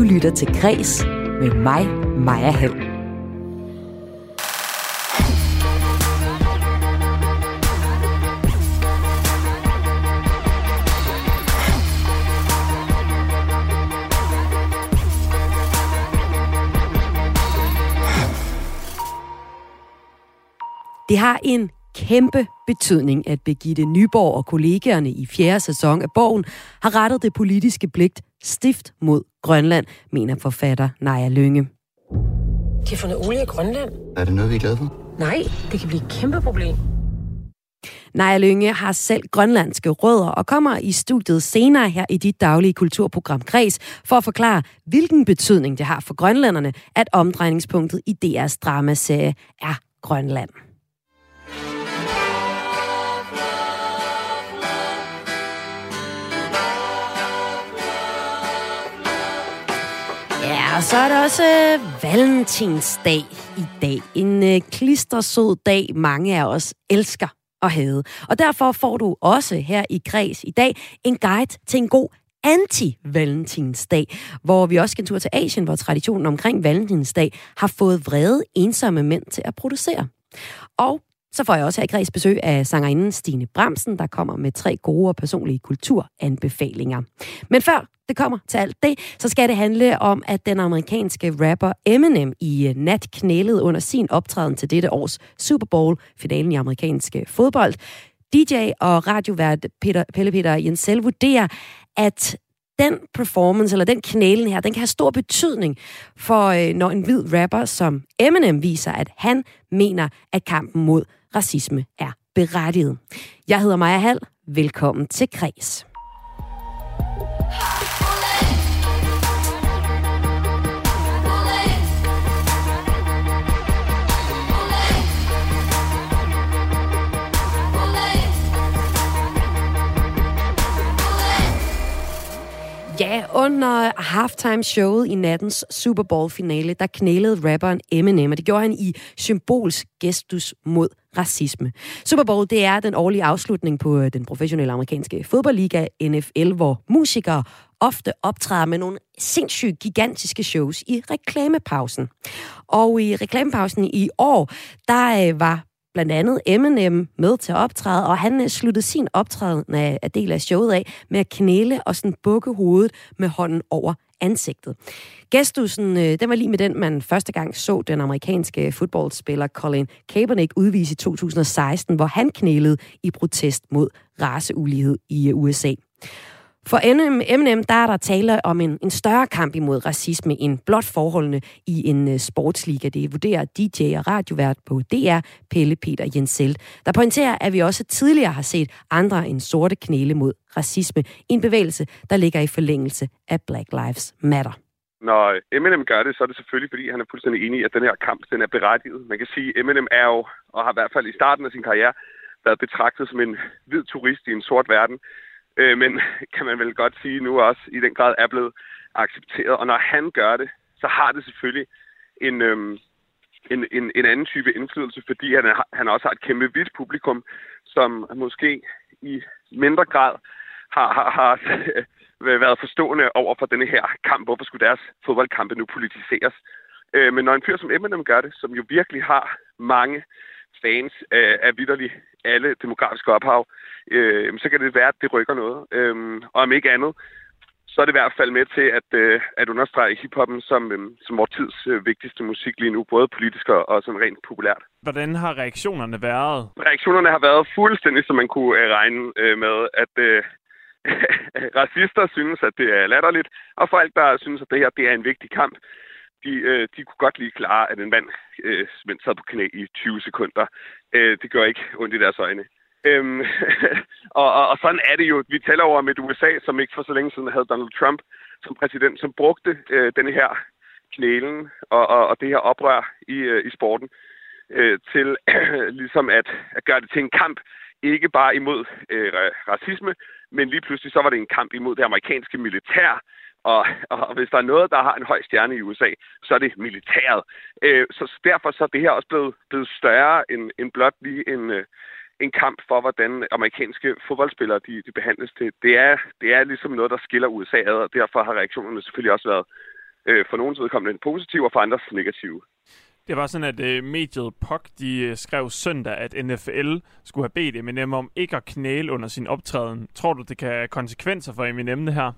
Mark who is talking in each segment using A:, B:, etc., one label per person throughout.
A: Du lytter til Græs med mig, Maja Hall. Det har en kæmpe betydning, at Begitte Nyborg og kollegaerne i fjerde sæson af Borgen har rettet det politiske blik stift mod Grønland, mener forfatter Naja Lønge.
B: De har fundet olie i Grønland.
C: Er det noget, vi er glade for?
B: Nej, det kan blive et kæmpe problem.
A: Naja Lønge har selv grønlandske rødder og kommer i studiet senere her i dit daglige kulturprogram Græs for at forklare, hvilken betydning det har for grønlanderne, at omdrejningspunktet i DR's dramaserie er Grønland. Og så er der også øh, valentinsdag i dag. En øh, klistersød dag, mange af os elsker at have. Og derfor får du også her i Græs i dag en guide til en god anti-valentinsdag, hvor vi også skal tur til Asien, hvor traditionen omkring valentinsdag har fået vrede, ensomme mænd til at producere. Og så får jeg også her i Græs besøg af sangerinden Stine Bramsen, der kommer med tre gode og personlige kulturanbefalinger. Men før det kommer til alt det, så skal det handle om, at den amerikanske rapper Eminem i øh, nat knælede under sin optræden til dette års Super Bowl, finalen i amerikanske fodbold. DJ og radiovært Peter, Pelle Peter Jensel vurderer, at den performance, eller den knælen her, den kan have stor betydning for, øh, når en hvid rapper som Eminem viser, at han mener, at kampen mod racisme er berettiget. Jeg hedder Maja Hall. Velkommen til Kreds. Ja, under halftime-showet i nattens Super Bowl-finale, der knælede rapperen Eminem, og det gjorde han i symbolsk gestus mod racisme. Super Bowl, det er den årlige afslutning på øh, den professionelle amerikanske fodboldliga NFL, hvor musikere ofte optræder med nogle sindssygt gigantiske shows i reklamepausen. Og i reklamepausen i år, der øh, var blandt andet Eminem med til at optræde, og han øh, sluttede sin optræden af, af del af showet af med at knæle og sådan bukke hovedet med hånden over ansigtet. Gestusen, øh, den var lige med den, man første gang så den amerikanske fodboldspiller Colin Kaepernick udvise i 2016, hvor han knælede i protest mod raceulighed i øh, USA. For M&M, der er der tale om en, en større kamp imod racisme end blot forholdene i en uh, sportsliga. Det vurderer DJ og radiovært på DR, Pelle Peter Jensel, der pointerer, at vi også tidligere har set andre end sorte knæle mod racisme en bevægelse, der ligger i forlængelse af Black Lives Matter.
D: Når Eminem gør det, så er det selvfølgelig, fordi han er fuldstændig enig i, at den her kamp den er berettiget. Man kan sige, at Eminem er jo, og har i hvert fald i starten af sin karriere, været betragtet som en hvid turist i en sort verden øh, men kan man vel godt sige nu også i den grad er blevet accepteret. Og når han gør det, så har det selvfølgelig en, øhm, en, en, en anden type indflydelse, fordi han, er, han også har et kæmpe hvidt publikum, som måske i mindre grad har, har, har været forstående over for denne her kamp. Hvorfor skulle deres fodboldkampe nu politiseres? Øh, men når en fyr som Eminem gør det, som jo virkelig har mange fans af, af vidderligt alle demografiske ophav, øh, så kan det være, at det rykker noget. Øh, og om ikke andet, så er det i hvert fald med til at, øh, at understrege hiphoppen som, øh, som vores tids øh, vigtigste musik lige nu, både politisk og, og sådan rent populært.
E: Hvordan har reaktionerne været?
D: Reaktionerne har været fuldstændig, som man kunne øh, regne øh, med, at øh, racister synes, at det er latterligt, og folk, der synes, at det her det er en vigtig kamp, de, øh, de kunne godt lige klare, at en mand øh, sad på knæ i 20 sekunder. Øh, det gør ikke ondt i deres øjne. Øhm, og, og, og sådan er det jo. Vi taler over med et USA, som ikke for så længe siden havde Donald Trump som præsident, som brugte øh, denne her knælen og, og, og det her oprør i, øh, i sporten øh, til øh, ligesom at, at gøre det til en kamp, ikke bare imod øh, racisme, men lige pludselig så var det en kamp imod det amerikanske militær, og, og hvis der er noget, der har en høj stjerne i USA, så er det militæret. Øh, så derfor så er det her også blevet, blevet større end, end blot lige en, øh, en kamp for, hvordan amerikanske fodboldspillere de, de behandles til. Det er, det er ligesom noget, der skiller USA ad, og derfor har reaktionerne selvfølgelig også været Øh, for nogens vedkommende positiv, og for andres negativ.
E: Det var sådan, at øh, mediet POC de, øh, skrev søndag, at NFL skulle have bedt Eminem om ikke at knæle under sin optræden. Tror du, det kan have konsekvenser for Eminem det her?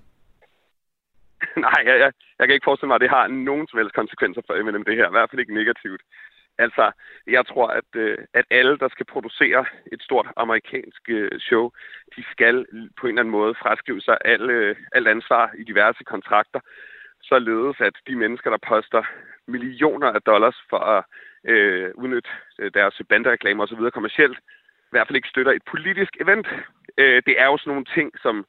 D: Nej, jeg, jeg, jeg kan ikke forestille mig, at det har nogen som helst konsekvenser for Eminem det her. I hvert fald ikke negativt. Altså, jeg tror, at, øh, at alle, der skal producere et stort amerikansk øh, show, de skal på en eller anden måde fraskrive sig al, øh, alt ansvar i diverse kontrakter, således at de mennesker, der poster millioner af dollars for at øh, udnytte øh, deres bandereklamer osv. kommercielt, i hvert fald ikke støtter et politisk event. Øh, det er jo sådan nogle ting, som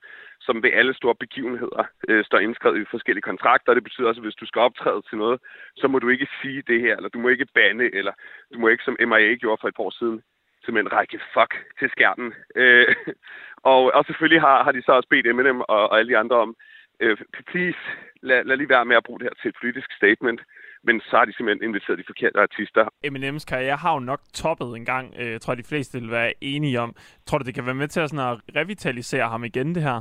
D: som ved alle store begivenheder øh, står indskrevet i forskellige kontrakter. Det betyder også, at hvis du skal optræde til noget, så må du ikke sige det her, eller du må ikke bande, eller du må ikke, som MIA gjorde for et par år siden, simpelthen række fuck til skærmen. Øh, og, og selvfølgelig har, har de så også bedt Eminem og, og alle de andre om, øh, please, lad, lad lige være med at bruge det her til et politisk statement. Men så har de simpelthen inviteret de forkerte artister.
E: Eminems karriere har jo nok toppet en gang, øh, tror jeg de fleste vil være enige om. Tror du, det kan være med til at, sådan at revitalisere ham igen, det her?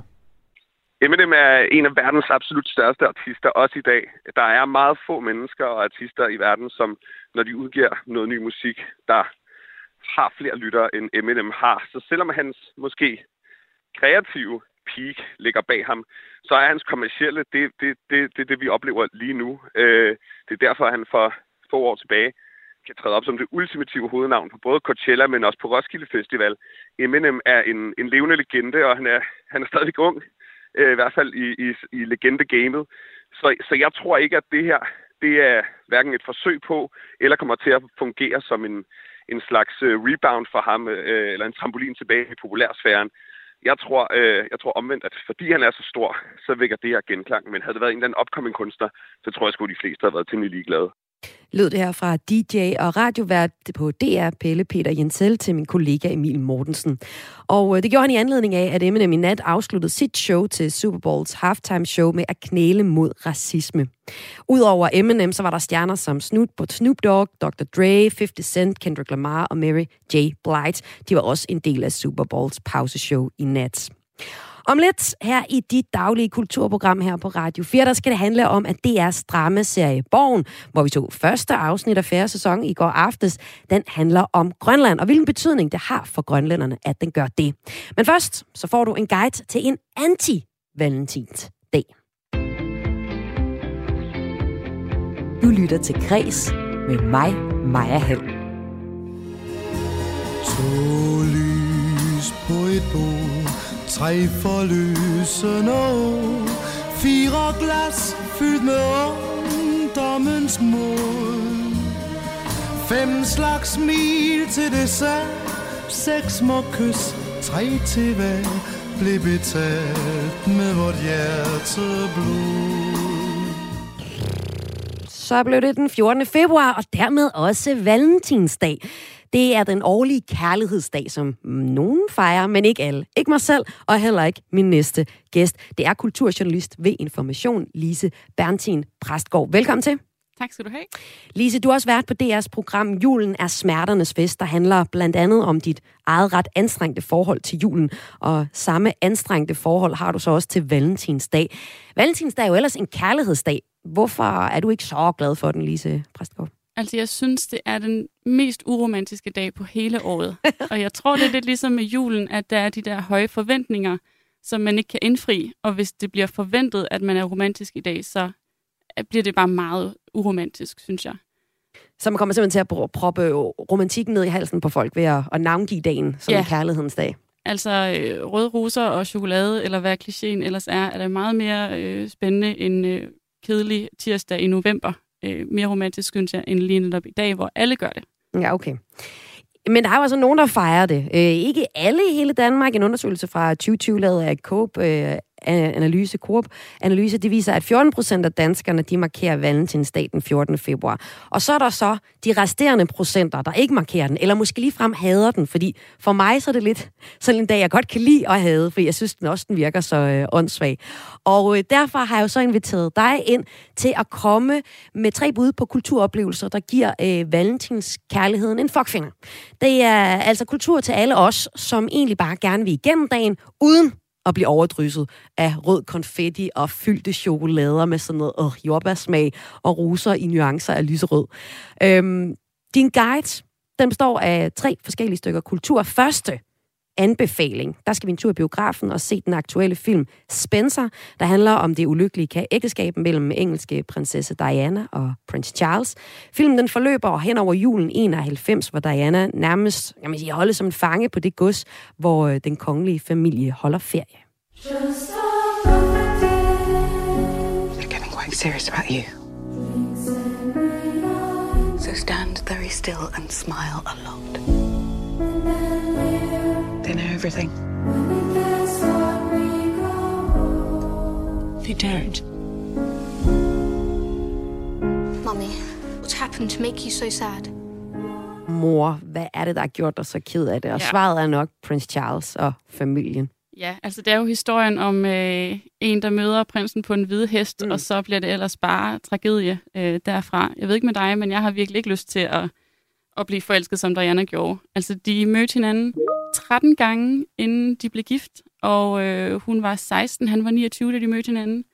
D: Eminem er en af verdens absolut største artister, også i dag. Der er meget få mennesker og artister i verden, som når de udgiver noget ny musik, der har flere lyttere, end Eminem har. Så selvom hans måske kreative peak ligger bag ham, så er hans kommercielle det, det, det, det, det vi oplever lige nu. Øh, det er derfor, at han for få år tilbage kan træde op som det ultimative hovednavn på både Coachella, men også på Roskilde Festival. Eminem er en, en levende legende, og han er, han er stadig ung øh, i hvert fald i, i, i legende-gamet. Så, så jeg tror ikke, at det her det er hverken et forsøg på, eller kommer til at fungere som en, en slags øh, rebound for ham, øh, eller en trampolin tilbage i populærsfæren. Jeg tror, øh, jeg tror omvendt, at fordi han er så stor, så vækker det her genklang. Men havde det været en eller anden opkommende kunstner, så tror jeg sgu, de fleste havde været temmelig ligeglade
A: lød det her fra DJ og radiovært på DR, Pelle Peter Jensel, til min kollega Emil Mortensen. Og øh, det gjorde han i anledning af, at Eminem i nat afsluttede sit show til Super Bowls halftime show med at knæle mod racisme. Udover Eminem, så var der stjerner som Snoop, Snoop Dogg, Dr. Dre, 50 Cent, Kendrick Lamar og Mary J. Blige. De var også en del af Super Bowls pauseshow i nat. Om lidt her i dit daglige kulturprogram her på Radio 4, der skal det handle om, at DR's dramaserie Borgen, hvor vi tog første afsnit af fjerde sæson i går aftes, den handler om Grønland, og hvilken betydning det har for grønlænderne, at den gør det. Men først, så får du en guide til en anti-valentins dag. Du lytter til Kres med mig, Maja Hall. To lys på et bord Tre forløsende år Fire glas fyldt med ungdommens mod Fem slags smil til dessert Seks små kys, tre til hver Blev betalt med vort hjerte blod Så blev det den 14. februar, og dermed også Valentinsdag. Det er den årlige kærlighedsdag, som nogen fejrer, men ikke alle. Ikke mig selv, og heller ikke min næste gæst. Det er kulturjournalist ved Information, Lise Berntin Præstgaard. Velkommen til.
C: Tak skal du have.
A: Lise, du har også været på DR's program Julen er smerternes fest, der handler blandt andet om dit eget ret anstrengte forhold til julen. Og samme anstrengte forhold har du så også til Valentinsdag. Valentinsdag er jo ellers en kærlighedsdag. Hvorfor er du ikke så glad for den, Lise Præstgaard?
C: Altså, jeg synes, det er den mest uromantiske dag på hele året. og jeg tror, det er lidt ligesom med julen, at der er de der høje forventninger, som man ikke kan indfri. Og hvis det bliver forventet, at man er romantisk i dag, så bliver det bare meget uromantisk, synes jeg.
A: Så man kommer simpelthen til at proppe romantikken ned i halsen på folk ved at, at navngive dagen som ja. en kærlighedens dag.
C: Altså øh, røde roser og chokolade, eller hvad klichéen ellers er, er det meget mere øh, spændende end øh, kedelig tirsdag i november øh, mere romantisk, synes jeg, end lige netop i dag, hvor alle gør det.
A: Ja, okay. Men der er jo altså nogen, der fejrer det. Øh, ikke alle i hele Danmark. En undersøgelse fra 2020 lavet af Coop øh, analyse, Coop analyse, det viser, at 14 procent af danskerne, de markerer valentinsdag den 14. februar. Og så er der så de resterende procenter, der ikke markerer den, eller måske ligefrem hader den, fordi for mig så er det lidt sådan en dag, jeg godt kan lide at have, for jeg synes den også, den virker så øh, åndssvag. Og øh, derfor har jeg jo så inviteret dig ind til at komme med tre bud på kulturoplevelser, der giver øh, valentinskærligheden en fuckfinger. Det er altså kultur til alle os, som egentlig bare gerne vil igennem dagen, uden at blive overdrysset af rød konfetti og fyldte chokolader med sådan noget øh, jordbærsmag og roser i nuancer af lyserød. Øhm, din guide, den består af tre forskellige stykker kultur. Første anbefaling. Der skal vi en tur i biografen og se den aktuelle film Spencer, der handler om det ulykkelige ægteskab mellem engelske prinsesse Diana og prins Charles. Filmen den forløber hen over julen 91, hvor Diana nærmest jeg sige, holder som en fange på det gods, hvor øh, den kongelige familie holder ferie.
F: They're getting quite serious about you. So stand very still and smile a lot. They know everything. They don't.
G: Mummy, what's happened to make you so sad?
A: Mor, hvad er det, der har gjort dig så ked af det? Og
C: Ja.
A: svaret er nok prins Charles og familien.
C: Ja, altså det er jo historien om øh, en, der møder prinsen på en hvide hest,
A: mm.
C: og så bliver det ellers bare tragedie øh, derfra. Jeg ved ikke med dig, men jeg har virkelig ikke lyst til at, at blive forelsket, som Diana gjorde. Altså, de mødte hinanden 13 gange, inden de blev gift, og øh, hun var 16, han var 29, da de mødte hinanden.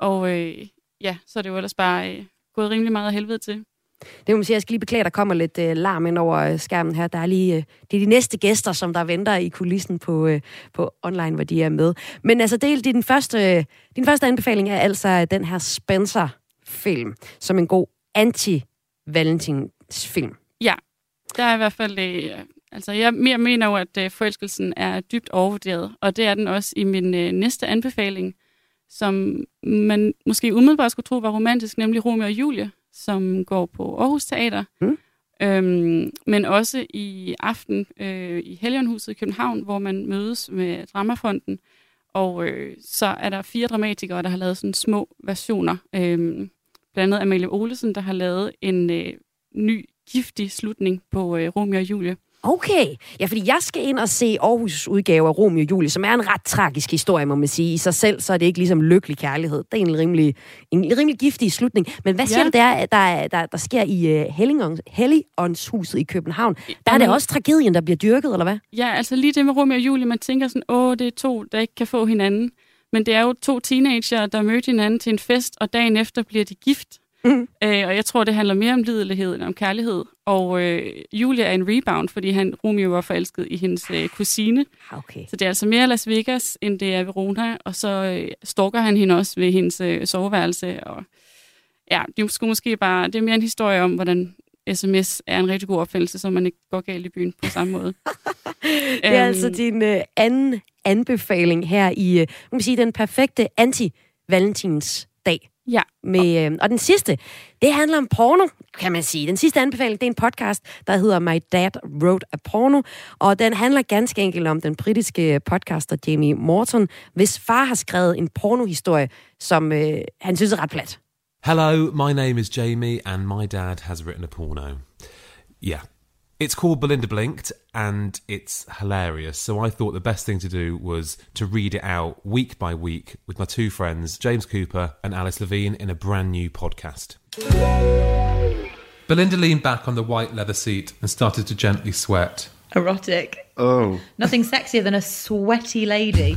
C: Og øh, ja, så er det jo ellers bare øh, gået rimelig meget af helvede til.
A: Det må man sige, jeg skal lige beklage, der kommer lidt øh, larm ind over øh, skærmen her. Der er lige, øh, det er de næste gæster, som der venter i kulissen på, øh, på online, hvor de er med. Men altså, det er din første, øh, din første anbefaling er altså den her Spencer-film, som en god anti-Valentins-film.
C: Ja, der er i hvert fald... Øh, altså, jeg, jeg mener jo, at øh, forelskelsen er dybt overvurderet, og det er den også i min øh, næste anbefaling, som man måske umiddelbart skulle tro var romantisk, nemlig Romeo og Julie, som går på Aarhus Teater.
A: Mm.
C: Øhm, men også i aften øh, i Helionhuset i København, hvor man mødes med Dramafonden. Og øh, så er der fire dramatikere, der har lavet sådan små versioner. Øhm, blandt andet Amalie Olesen, der har lavet en øh, ny giftig slutning på øh, Romeo og Julie.
A: Okay, ja, fordi jeg skal ind og se Aarhus' udgave af Romeo og Julie, som er en ret tragisk historie, må man sige. I sig selv, så er det ikke ligesom lykkelig kærlighed. Det er en rimelig, en rimelig giftig slutning. Men hvad siger
C: Ja.
A: du, der, der, der, der sker i uh, Helligånds, Helligåndshuset i København? Der er det også tragedien, der bliver dyrket, eller hvad?
C: Ja, altså lige det med Romeo og Julie, man tænker sådan, åh, det er to, der ikke kan få hinanden. Men det er jo to teenager, der mødte hinanden til en fest, og dagen efter bliver de gift.
A: Mhm.
C: Øh, og jeg tror, det handler mere om lidelighed end om kærlighed. Og øh, Julia er en rebound, fordi han, Romeo var forelsket i hendes øh, kusine.
A: Okay.
C: Så det er altså mere Las Vegas, end det er Verona. Og så øh, stalker han hende også ved hendes øh, soveværelse. Og ja, det skulle måske bare... Det er mere en historie om, hvordan sms er en rigtig god opfindelse, så man ikke går galt i byen på samme måde.
A: Det er altså din uh, anden anbefaling her i, uh, man sige, den perfekte anti-Valentins dag.
C: Ja.
A: Med, øh, og den sidste, det handler om porno, kan man sige. Den sidste anbefaling, det er en podcast, der hedder My Dad Wrote a Porno, og den handler ganske enkelt om den britiske podcaster Jamie Morton, hvis far har skrevet en pornohistorie, som øh, han synes er ret plat.
H: Hello, my name is Jamie, and my dad has written a porno. Yeah. It's called Belinda Blinked, and it's hilarious. So I thought the best thing to do was to read it out week by week with my two friends, James Cooper and Alice Levine, in a brand new podcast. Belinda leaned back on the white leather seat and started to gently sweat.
I: Erotic.
J: Oh.
I: Nothing sexier than a sweaty lady.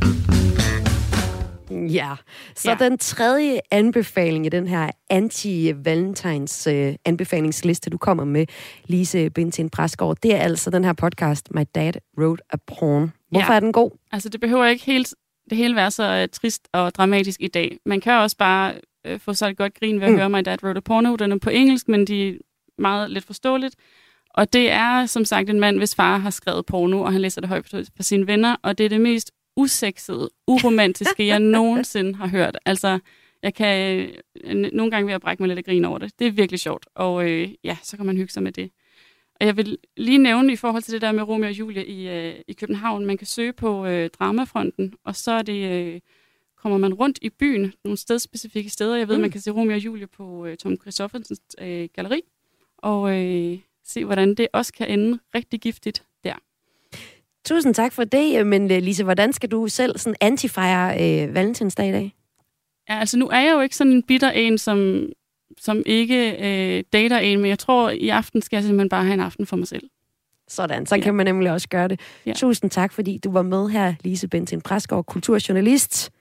A: Ja, så
C: Ja.
A: den tredje anbefaling i den her anti-valentines øh, anbefalingsliste, du kommer med, Lise Bintin Præsgaard, det er altså den her podcast, My Dad Wrote a Porn. Hvorfor
C: Ja.
A: er den god?
C: Altså, det behøver ikke helt, det hele være så uh, trist og dramatisk i dag. Man kan også bare uh, få sig et godt grin ved at
A: Mm.
C: høre My Dad Wrote a Porno. Den er på engelsk, men de er meget let forståeligt. Og det er, som sagt, en mand, hvis far har skrevet porno, og han læser det højt for sine venner, og det er det mest usexede, uromantiske, jeg nogensinde har hørt. Altså, jeg kan øh, nogle gange ved at brække mig lidt af grin over det. Det er virkelig sjovt, og øh, ja, så kan man hygge sig med det. Og jeg vil lige nævne i forhold til det der med Romeo og Julie i, øh, i København, man kan søge på øh, Dramafronten, og så er det, øh, kommer man rundt i byen, nogle stedspecifikke steder. Jeg ved,
A: Mm.
C: man kan se Romeo og Julie på øh, Tom Christoffersens øh, galeri, og øh, se, hvordan det også kan ende rigtig giftigt der.
A: Tusind tak for det, men øh, Lise, hvordan skal du selv sådan antifejre øh, valentinsdag i dag?
C: Ja, altså nu er jeg jo ikke sådan en bitter en, som, som ikke øh, dater en, men jeg tror, i aften skal jeg simpelthen bare have en aften for mig selv.
A: Sådan, så ja. kan man nemlig også gøre det. Ja. Tusind tak, fordi du var med her, Lise Bentin Præsgaard, kulturjournalist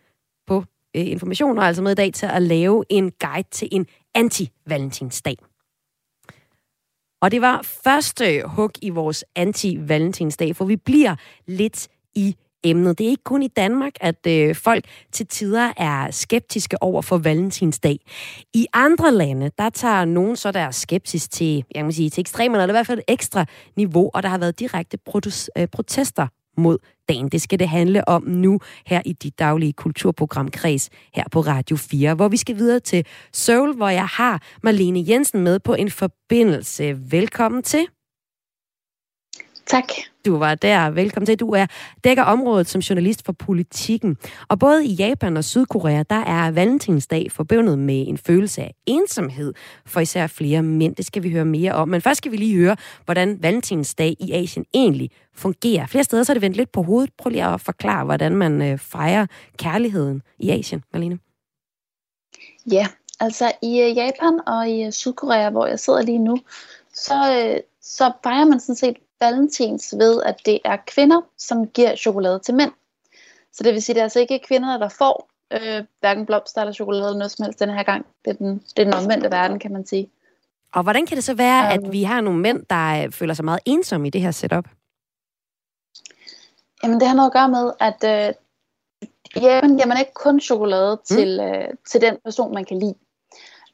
A: på øh, Information, og altså med i dag til at lave en guide til en anti-valentinsdag. Og det var første hug i vores anti-valentinsdag, for vi bliver lidt i emnet. Det er ikke kun i Danmark, at øh, folk til tider er skeptiske over for valentinsdag. I andre lande, der tager nogen så der skepsis til, jeg kan sige, til ekstremerne, eller i hvert fald et ekstra niveau, og der har været direkte øh, protester mod dagen. Det skal det handle om nu her i dit daglige kulturprogram Kreds her på Radio 4, hvor vi skal videre til Seoul, hvor jeg har Marlene Jensen med på en forbindelse. Velkommen til.
J: Tak.
A: Du var der. Velkommen til. Du er dækker området som journalist for politikken. Og både i Japan og Sydkorea, der er valentinsdag forbundet med en følelse af ensomhed for især flere mænd. Det skal vi høre mere om. Men først skal vi lige høre, hvordan valentinsdag i Asien egentlig fungerer. Flere steder så er det vendt lidt på hovedet. Prøv lige at forklare, hvordan man øh, fejrer kærligheden i Asien, Malene.
J: Ja, altså i øh, Japan og i øh, Sydkorea, hvor jeg sidder lige nu, så, så fejrer man sådan set valentins ved, at det er kvinder, som giver chokolade til mænd. Så det vil sige, at det er altså ikke kvinder, der får øh, hverken blomster eller chokolade eller noget som helst den her gang. Det er den, det er den omvendte verden, kan man sige.
A: Og hvordan kan det så være, at vi har nogle mænd, der øh, føler sig meget ensomme i det her setup?
J: Jamen, det har noget at gøre med, at øh, jamen, giver man ikke kun chokolade mm. til, øh, til den person, man kan lide.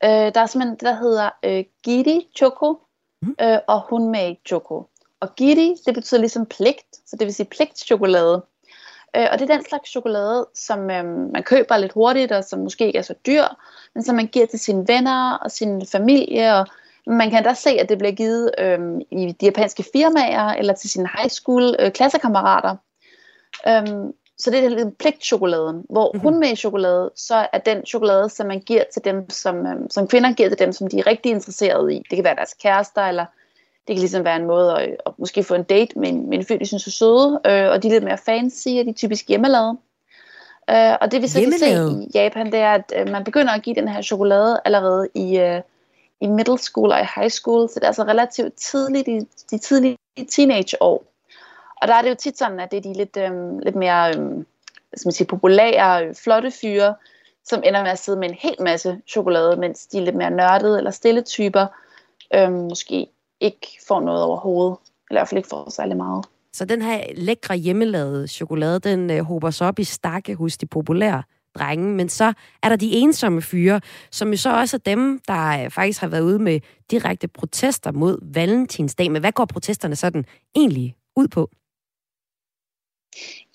J: Øh, der er simpelthen det, der hedder øh, Giri Choco mm. øh, og Hunmei Choco. Og giri, det betyder ligesom pligt, så det vil sige pligtchokolade. Øh, og det er den slags chokolade, som øh, man køber lidt hurtigt, og som måske ikke er så dyr, men som man giver til sine venner og sin familie. Og man kan da se, at det bliver givet øh, i de japanske firmaer, eller til sine high school øh, klassekammerater. Øh, så det er lidt pligtchokoladen, hvor mm-hmm. hun med i chokolade, så er den chokolade, som man giver til dem, som, øh, som kvinder giver til dem, som de er rigtig interesserede i. Det kan være deres kærester, eller det kan ligesom være en måde at, at måske få en date med en, med en fyr, de synes er søde, øh, og de er lidt mere fancy, og de er typisk hjemmelavede. Øh, og det vi så kan se i Japan, det er, at øh, man begynder at give den her chokolade allerede i, øh, i middle school og i high school, så det er altså relativt tidligt, i de tidlige teenageår. Og der er det jo tit sådan, at det er de lidt, øh, lidt mere øh, skal man sige, populære, flotte fyre, som ender med at sidde med en hel masse chokolade, mens de er lidt mere nørdede eller stille typer, øh, måske ikke får noget overhovedet. Eller i hvert fald ikke får særlig meget.
A: Så den her lækre hjemmelavede chokolade, den øh, hober sig op i stakke hos de populære drenge, men så er der de ensomme fyre, som jo så også er dem, der øh, faktisk har været ude med direkte protester mod Valentinsdag. Men hvad går protesterne sådan egentlig ud på?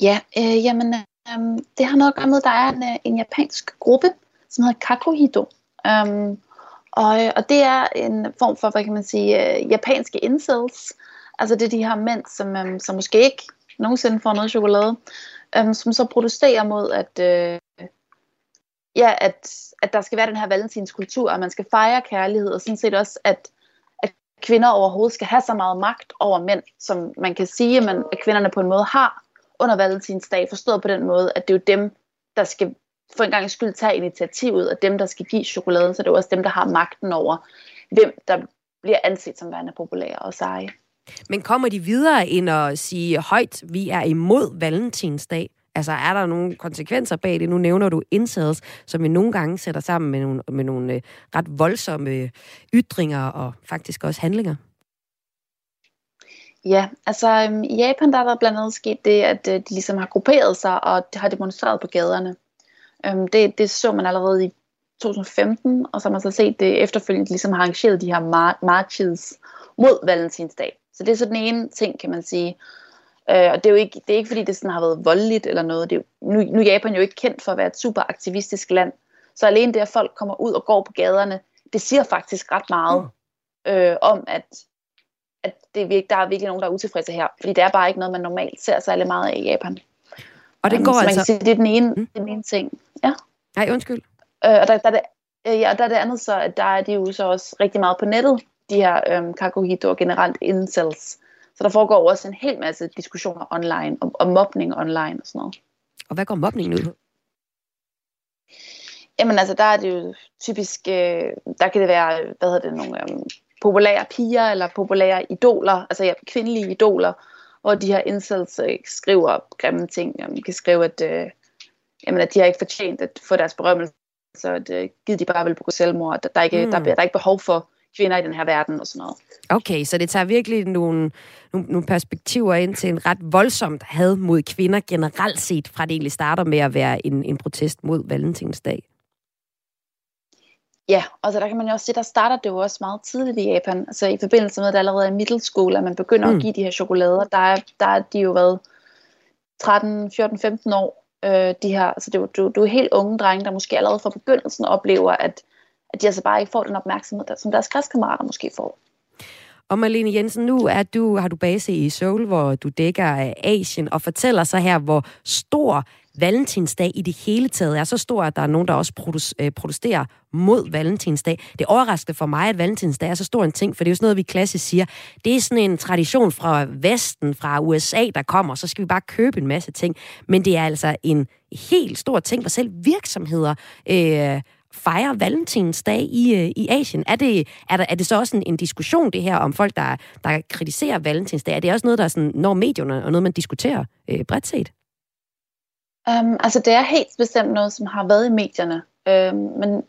J: Ja, øh, jamen, øh, det har noget at gøre med, at der er en, øh, en japansk gruppe, som hedder Kakuhito, øh, og, øh, og det er en form for, hvad kan man sige, øh, japanske incels. Altså det er de her mænd, som, øh, som måske ikke nogensinde får noget chokolade, øh, som så protesterer mod, at, øh, ja, at, at der skal være den her valentinskultur, at man skal fejre kærlighed, og sådan set også, at, at kvinder overhovedet skal have så meget magt over mænd, som man kan sige, at, man, at kvinderne på en måde har under valentinsdag, forstået på den måde, at det er jo dem, der skal for en gang skyld tage initiativet, og dem, der skal give chokoladen, så det er også dem, der har magten over, hvem der bliver anset som værende populære og seje.
A: Men kommer de videre ind og sige højt, vi er imod valentinsdag? Altså er der nogle konsekvenser bag det? Nu nævner du indsats, som vi nogle gange sætter sammen med nogle, med nogle øh, ret voldsomme ytringer og faktisk også handlinger.
J: Ja, altså øhm, i Japan der er der blandt andet sket det, at øh, de ligesom har grupperet sig og har demonstreret på gaderne. Øhm, det, det så man allerede i 2015, og så har man så set det efterfølgende, ligesom har arrangeret de her mar- marches mod valentinsdag. Så det er så den ene ting, kan man sige. Øh, og det er jo ikke, det er ikke fordi, det sådan har været voldeligt eller noget. Det er jo, nu, nu er Japan jo ikke kendt for at være et super aktivistisk land. Så alene det, at folk kommer ud og går på gaderne, det siger faktisk ret meget mm. øh, om, at, at det, der er virkelig nogen, der er utilfredse her. Fordi det er bare ikke noget, man normalt ser særlig meget af i Japan.
A: Og det går
J: så
A: man
J: altså... Kan sige, det er den ene, mm. den ene ting. Ja.
A: Nej, undskyld.
J: Øh, og der, der, der, øh, ja, der er det andet så, at der er de jo så også rigtig meget på nettet, de her øhm, kakohito og generelt incels. Så der foregår også en hel masse diskussioner online, om, om mobning online og sådan noget.
A: Og hvad går mobningen ud
J: Jamen altså, der er det jo typisk, øh, der kan det være, hvad hedder det, nogle, øh, populære piger eller populære idoler, altså ja, kvindelige idoler, hvor de her incels øh, skriver grimme ting. Jamen, de kan skrive, at, øh, jamen, at de har ikke fortjent at få deres berømmelse, så at, øh, givet de bare vil begå selvmord. Der, der, er ikke, mm. der, der er ikke behov for kvinder i den her verden og sådan noget.
A: Okay, så det tager virkelig nogle, nogle, nogle perspektiver ind til en ret voldsomt had mod kvinder generelt set, fra det egentlig starter med at være en, en protest mod valentinsdag.
J: Ja, og så der kan man jo også se, der starter det jo også meget tidligt i Japan. Altså i forbindelse med, at det allerede er middle school, at man begynder mm. at give de her chokolader. Der er, der er de jo været 13, 14, 15 år. Øh, de her, altså det er jo, du, du er helt unge drenge, der måske allerede fra begyndelsen oplever, at, at de altså bare ikke får den opmærksomhed, der, som deres klasskammerater måske får.
A: Og Marlene Jensen, nu er du, har du base i Seoul, hvor du dækker Asien, og fortæller så her, hvor stor valentinsdag i det hele taget er så stor, at der er nogen, der også øh, protesterer mod valentinsdag. Det overrasker for mig, at valentinsdag er så stor en ting, for det er jo sådan noget, vi klassisk siger. Det er sådan en tradition fra Vesten, fra USA, der kommer, så skal vi bare købe en masse ting. Men det er altså en helt stor ting, hvor selv virksomheder øh, fejrer valentinsdag i, øh, i Asien. Er det, er, der, er det så også en, en diskussion, det her, om folk, der, der kritiserer valentinsdag? Er det også noget, der sådan, når medierne, og noget, man diskuterer øh, bredt set?
J: Um, altså, det er helt bestemt noget, som har været i medierne. Um, men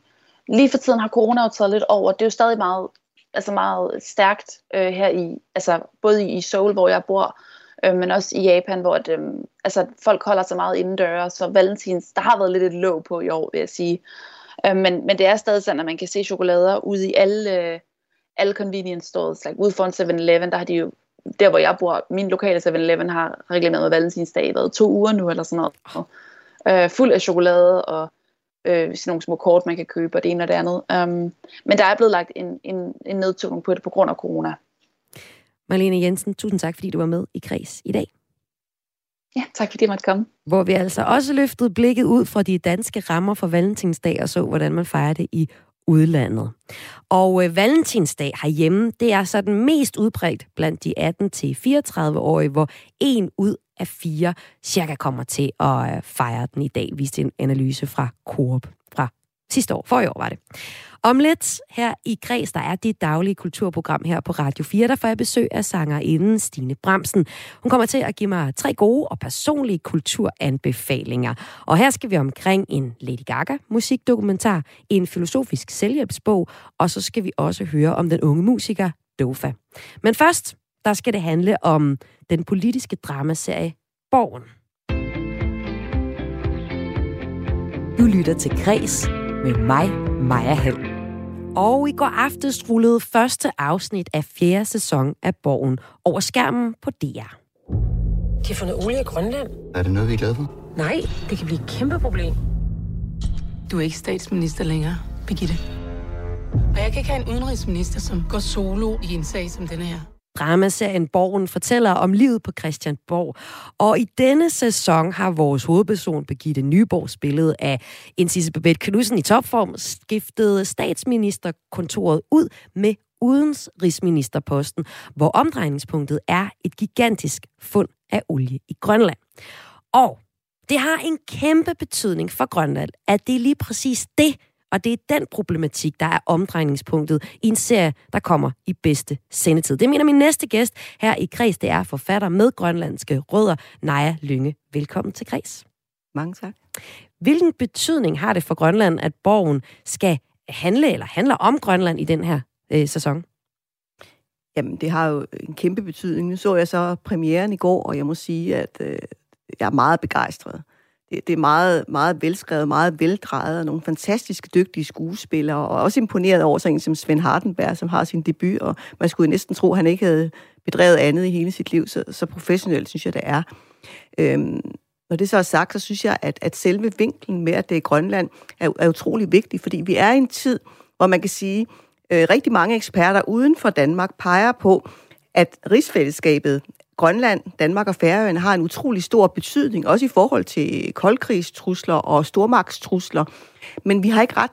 J: lige for tiden har corona jo taget lidt over. Det er jo stadig meget, altså meget stærkt øh, her i, altså både i Seoul, hvor jeg bor, øh, men også i Japan, hvor det, altså, folk holder sig meget indendøre, så valentins, der har været lidt et låg på i år, vil jeg sige. Øh, men, men det er stadig sådan, at man kan se chokolader ude i alle, øh, alle convenience stores, like ude foran 7-Eleven, der har de jo der hvor jeg bor, min lokale 7-Eleven har reklameret med valentinsdag i været to uger nu, eller sådan noget. Og, øh, fuld af chokolade, og øh, sådan nogle små kort, man kan købe, og det ene og det andet. Um, men der er blevet lagt en, en, en nedtugning på det på grund af corona.
A: Marlene Jensen, tusind tak, fordi du var med i Kreds i dag.
J: Ja, tak fordi jeg måtte komme.
A: Hvor vi altså også løftede blikket ud fra de danske rammer for valentinsdag og så, hvordan man fejrer det i udlandet. Og øh, valentinsdag herhjemme, det er så den mest udbredt blandt de 18-34-årige, hvor en ud af fire cirka kommer til at øh, fejre den i dag, viste en analyse fra Coop sidste år. For i år var det. Om lidt her i Græs, der er dit daglige kulturprogram her på Radio 4, der får jeg besøg af sangerinden Stine Bramsen. Hun kommer til at give mig tre gode og personlige kulturanbefalinger. Og her skal vi omkring en Lady Gaga musikdokumentar, en filosofisk selvhjælpsbog, og så skal vi også høre om den unge musiker Dofa. Men først, der skal det handle om den politiske dramaserie Borgen. Du lytter til Græs med mig, Maja Hall. Og i går aftes rullede første afsnit af fjerde sæson af Borgen over skærmen på DR. De
B: har fundet olie i Grønland.
K: Er det noget, vi er glade for?
B: Nej, det kan blive et kæmpe problem.
F: Du er ikke statsminister længere, Birgitte. Og jeg kan ikke have en udenrigsminister, som går solo i en sag som denne her.
A: Dramaserien Borgen fortæller om livet på Christianborg. Og i denne sæson har vores hovedperson, Begitte Nyborg, spillet af en Sisse Babette Knudsen i topform, skiftet statsministerkontoret ud med udenrigsministerposten, hvor omdrejningspunktet er et gigantisk fund af olie i Grønland. Og det har en kæmpe betydning for Grønland, at det er lige præcis det, og det er den problematik, der er omdrejningspunktet i en serie, der kommer i bedste sendetid. Det mener min næste gæst her i Kreds. Det er forfatter med grønlandske rødder, Naja Lynge. Velkommen til Kreds.
L: Mange tak.
A: Hvilken betydning har det for Grønland, at borgen skal handle eller handler om Grønland i den her øh, sæson?
L: Jamen, det har jo en kæmpe betydning. Nu så jeg så premieren i går, og jeg må sige, at øh, jeg er meget begejstret det, det er meget, meget velskrevet, meget veldrejet, og nogle fantastiske dygtige skuespillere, og også imponeret over sådan en som Svend Hardenberg, som har sin debut, og man skulle næsten tro, at han ikke havde bedrevet andet i hele sit liv, så, så professionelt synes jeg, det er. Øhm, når det så er sagt, så synes jeg, at, at selve vinklen med, at det er Grønland, er, er utrolig vigtig, fordi vi er i en tid, hvor man kan sige, øh, rigtig mange eksperter uden for Danmark peger på, at rigsfællesskabet Grønland, Danmark og Færøerne har en utrolig stor betydning, også i forhold til koldkrigstrusler og stormagtstrusler. Men vi har ikke ret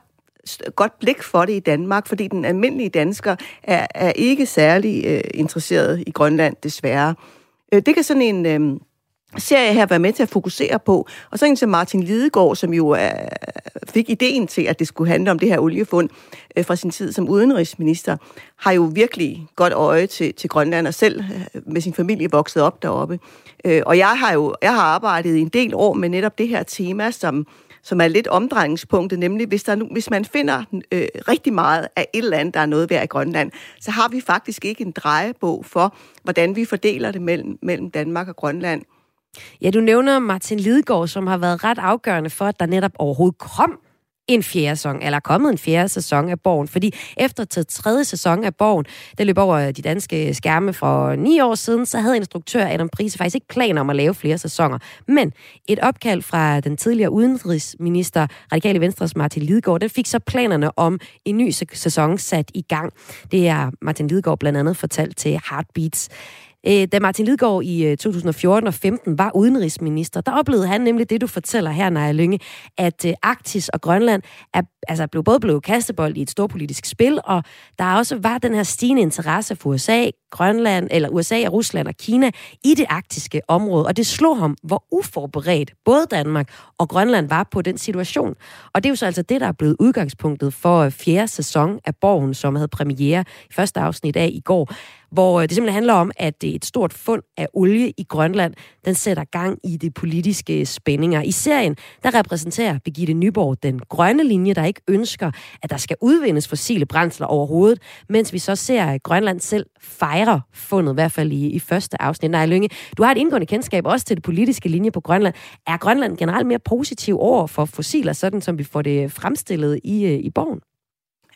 L: godt blik for det i Danmark, fordi den almindelige dansker er, er ikke særlig øh, interesseret i Grønland, desværre. Øh, det kan sådan en... Øh, serie her være med til at fokusere på. Og så en som Martin Lidegaard, som jo er, fik ideen til, at det skulle handle om det her oliefund øh, fra sin tid som udenrigsminister, har jo virkelig godt øje til, til Grønland og selv øh, med sin familie vokset op deroppe. Øh, og jeg har jo jeg har arbejdet i en del år med netop det her tema, som som er lidt omdrejningspunktet, nemlig hvis, der nu, hvis man finder øh, rigtig meget af et eller andet, der er noget værd i Grønland, så har vi faktisk ikke en drejebog for, hvordan vi fordeler det mellem, mellem Danmark og Grønland.
A: Ja, du nævner Martin Lidegaard, som har været ret afgørende for, at der netop overhovedet kom en fjerde sæson, eller kommet en fjerde sæson af Borgen. Fordi efter til tredje sæson af Borgen, der løb over de danske skærme for ni år siden, så havde instruktør Adam Prise faktisk ikke planer om at lave flere sæsoner. Men et opkald fra den tidligere udenrigsminister, Radikale Venstres Martin Lidegaard, den fik så planerne om en ny sæson sat i gang. Det er Martin Lidegaard blandt andet fortalt til Heartbeats. Øh, da Martin Lidgaard i øh, 2014 og 15 var udenrigsminister, der oplevede han nemlig det, du fortæller her, Naja Lynge, at øh, Arktis og Grønland er, altså blev både blevet kastebold i et stort politisk spil, og der også var den her stigende interesse for USA, Grønland, eller USA og Rusland og Kina i det arktiske område, og det slog ham, hvor uforberedt både Danmark og Grønland var på den situation. Og det er jo så altså det, der er blevet udgangspunktet for fjerde sæson af Borgen, som havde premiere i første afsnit af i går hvor øh, det simpelthen handler om, at det er et stort fund af olie i Grønland, den sætter gang i de politiske spændinger. I serien, der repræsenterer Birgitte Nyborg den grønne linje, der ikke ønsker, at der skal udvindes fossile brændsler overhovedet, mens vi så ser, at Grønland selv fejrer fundet, i hvert fald i, i første afsnit. Nej, Lønge, du har et indgående kendskab også til det politiske linje på Grønland. Er Grønland generelt mere positiv over for fossiler, sådan som vi får det fremstillet i, øh, i borgen?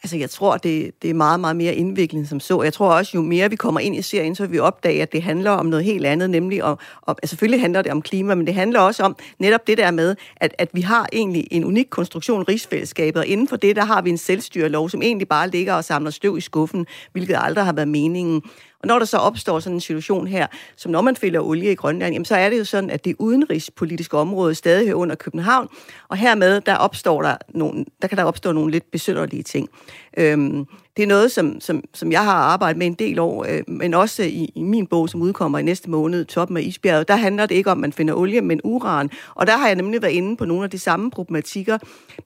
L: Altså, jeg tror, det, det er meget, meget mere indviklet som så. Jeg tror også, jo mere vi kommer ind i serien, så vil vi opdage, at det handler om noget helt andet, nemlig om, om altså selvfølgelig handler det om klima, men det handler også om netop det der med, at, at vi har egentlig en unik konstruktion rigsfællesskabet, og inden for det, der har vi en selvstyrelov, som egentlig bare ligger og samler støv i skuffen, hvilket aldrig har været meningen. Og når der så opstår sådan en situation her, som når man fælder olie i Grønland, jamen så er det jo sådan, at det udenrigspolitiske område stadig hører under København, og hermed der opstår der nogle, der kan der opstå nogle lidt besynderlige ting. Øhm, det er noget, som, som, som jeg har arbejdet med en del år, øh, men også i, i min bog, som udkommer i næste måned, Toppen af Isbjerget, der handler det ikke om, at man finder olie, men uran. Og der har jeg nemlig været inde på nogle af de samme problematikker,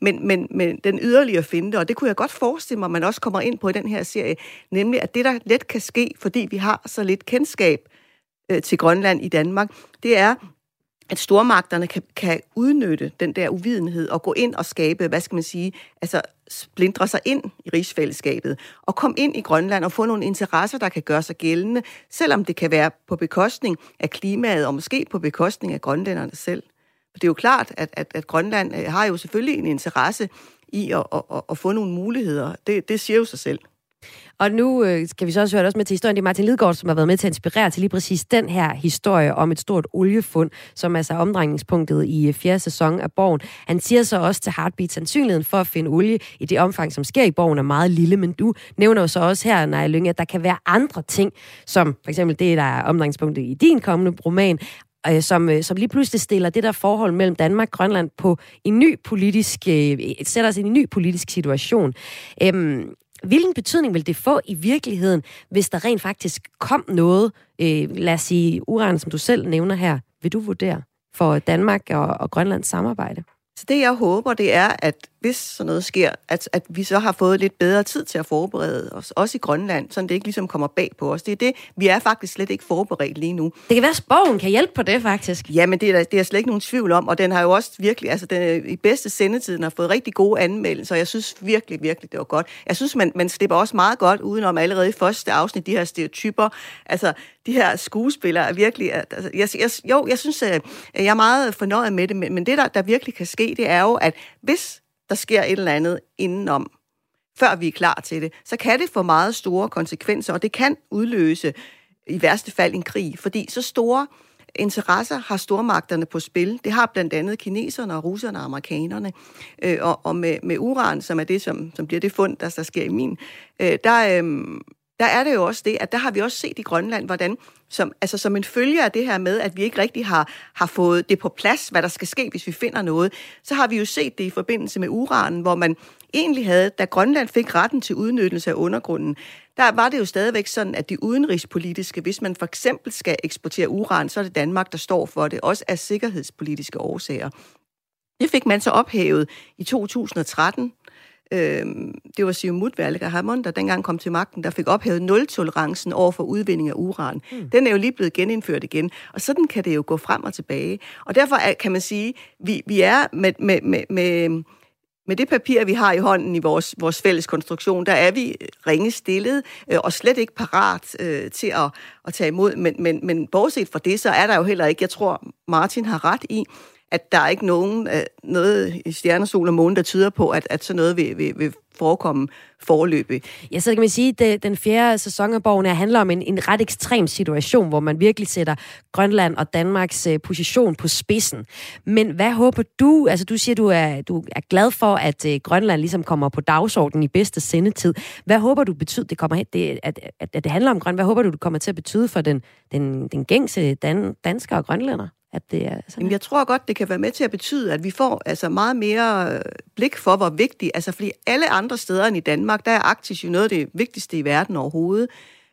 L: men, men, men den yderligere finde og det kunne jeg godt forestille mig, at man også kommer ind på i den her serie, nemlig at det, der let kan ske, fordi vi har så lidt kendskab øh, til Grønland i Danmark, det er, at stormagterne kan, kan udnytte den der uvidenhed og gå ind og skabe, hvad skal man sige, altså splindre sig ind i rigsfællesskabet og komme ind i Grønland og få nogle interesser, der kan gøre sig gældende, selvom det kan være på bekostning af klimaet og måske på bekostning af grønlænderne selv. For det er jo klart, at, at, at Grønland øh, har jo selvfølgelig en interesse i at, at, at, at få nogle muligheder. Det, det siger jo sig selv.
A: Og nu øh, skal vi så også høre også med til historien. Det er Martin Lidgaard, som har været med til at inspirere til lige præcis den her historie om et stort oliefund, som er så omdrejningspunktet i øh, fjerde sæson af Borgen. Han siger så også til Heartbeat, sandsynligheden for at finde olie i det omfang, som sker i Borgen, er meget lille. Men du nævner jo så også her, Naja Lyng, at der kan være andre ting, som for eksempel det, der er omdrejningspunktet i din kommende roman, øh, som, øh, som lige pludselig stiller det der forhold mellem Danmark og Grønland på en ny politisk, øh, sætter os i en ny politisk situation. Øhm, hvilken betydning vil det få i virkeligheden, hvis der rent faktisk kom noget, øh, lad os sige uran, som du selv nævner her, vil du vurdere for Danmark og, og Grønlands samarbejde?
L: Så det, jeg håber, det er, at hvis sådan noget sker, at, at vi så har fået lidt bedre tid til at forberede os, også i Grønland, så det ikke ligesom kommer bag på os. Det er det, vi er faktisk slet ikke forberedt lige nu.
A: Det kan være, at spogen kan hjælpe på det, faktisk.
L: Ja, men det er, det er slet ikke nogen tvivl om, og den har jo også virkelig, altså den i bedste sendetid, den har fået rigtig gode anmeldelser, og jeg synes virkelig, virkelig, det var godt. Jeg synes, man, man slipper også meget godt udenom allerede i første afsnit, de her stereotyper. Altså, de her skuespillere er virkelig... Altså, jeg, jeg, jo, jeg synes, jeg er meget fornøjet med det, men, men det, der, der virkelig kan ske, det er jo, at hvis der sker et eller andet indenom, før vi er klar til det, så kan det få meget store konsekvenser, og det kan udløse i værste fald en krig, fordi så store interesser har stormagterne på spil. Det har blandt andet kineserne og russerne og amerikanerne. Øh, og og med, med uran, som er det, som, som bliver det fund, der, der sker i min, øh, der, øh, der er det jo også det, at der har vi også set i Grønland, hvordan som, altså som en følge af det her med, at vi ikke rigtig har, har fået det på plads, hvad der skal ske, hvis vi finder noget, så har vi jo set det i forbindelse med uranen, hvor man egentlig havde, da Grønland fik retten til udnyttelse af undergrunden, der var det jo stadigvæk sådan, at de udenrigspolitiske, hvis man for eksempel skal eksportere uran, så er det Danmark, der står for det, også af sikkerhedspolitiske årsager. Det fik man så ophævet i 2013. Øhm, det var Siumut Valga Hamon, der dengang kom til magten, der fik ophævet nul-tolerancen over for udvinding af uran. Mm. Den er jo lige blevet genindført igen, og sådan kan det jo gå frem og tilbage. Og derfor er, kan man sige, vi, vi er med, med, med, med med det papir, vi har i hånden i vores, vores fælles konstruktion, der er vi ringe stillet øh, og slet ikke parat øh, til at, at tage imod. Men, men, men bortset fra det, så er der jo heller ikke, jeg tror, Martin har ret i, at der er ikke nogen, øh, noget i stjerner, sol og måne, der tyder på, at, at sådan noget vil, vil, vil forekomme forløbig.
A: Ja, så kan man sige, at den fjerde sæson af bogen handler om en, en ret ekstrem situation, hvor man virkelig sætter Grønland og Danmarks øh, position på spidsen. Men hvad håber du, altså du siger, du er, du er glad for, at øh, Grønland ligesom kommer på dagsordenen i bedste sendetid. Hvad håber du betyder, det kommer, det, at, at, at det handler om Grønland, hvad håber du, det kommer til at betyde for den, den, den gængse dan, danskere og grønlænder? At det er sådan?
L: Jamen, jeg tror godt, det kan være med til at betyde, at vi får altså meget mere øh, blik for, hvor vigtigt, altså fordi alle andre steder end i Danmark, der er Arktis jo noget af det vigtigste i verden overhovedet.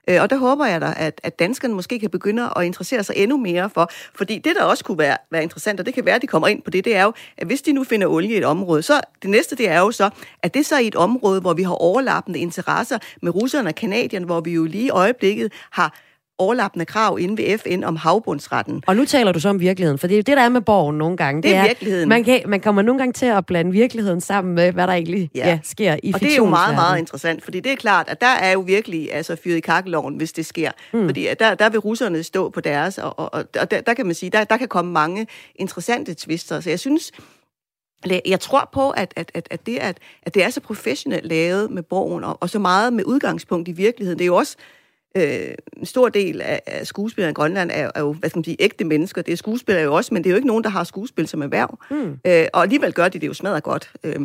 L: Øh, og der håber jeg da, at, at danskerne måske kan begynde at interessere sig endnu mere for. Fordi det, der også kunne være, være interessant, og det kan være, at de kommer ind på det, det er jo, at hvis de nu finder olie i et område, så det næste, det er jo så, at det så i et område, hvor vi har overlappende interesser med russerne og kanadierne, hvor vi jo lige i øjeblikket har overlappende krav inde ved FN om havbundsretten.
A: Og nu taler du så om virkeligheden, for det er jo det, der er med borgen nogle gange.
L: Det er, det er virkeligheden.
A: Man, kan, man kommer nogle gange til at blande virkeligheden sammen med, hvad der egentlig ja. Ja, sker i
L: Og det er jo meget, meget interessant, fordi det er klart, at der er jo virkelig altså, fyret i kakkeloven, hvis det sker. Mm. Fordi der, der vil russerne stå på deres, og, og, og der, der kan man sige, der, der kan komme mange interessante twister. Så jeg synes, jeg tror på, at, at, at, at, det, at, at det er så professionelt lavet med borgen, og, og så meget med udgangspunkt i virkeligheden. Det er jo også øh, en stor del af, af skuespillere i Grønland er, er jo, hvad skal man sige, ægte mennesker. Det er skuespillere jo også, men det er jo ikke nogen, der har skuespil som erhverv. Mm. Øh, og alligevel gør de det jo smadret godt. Øh,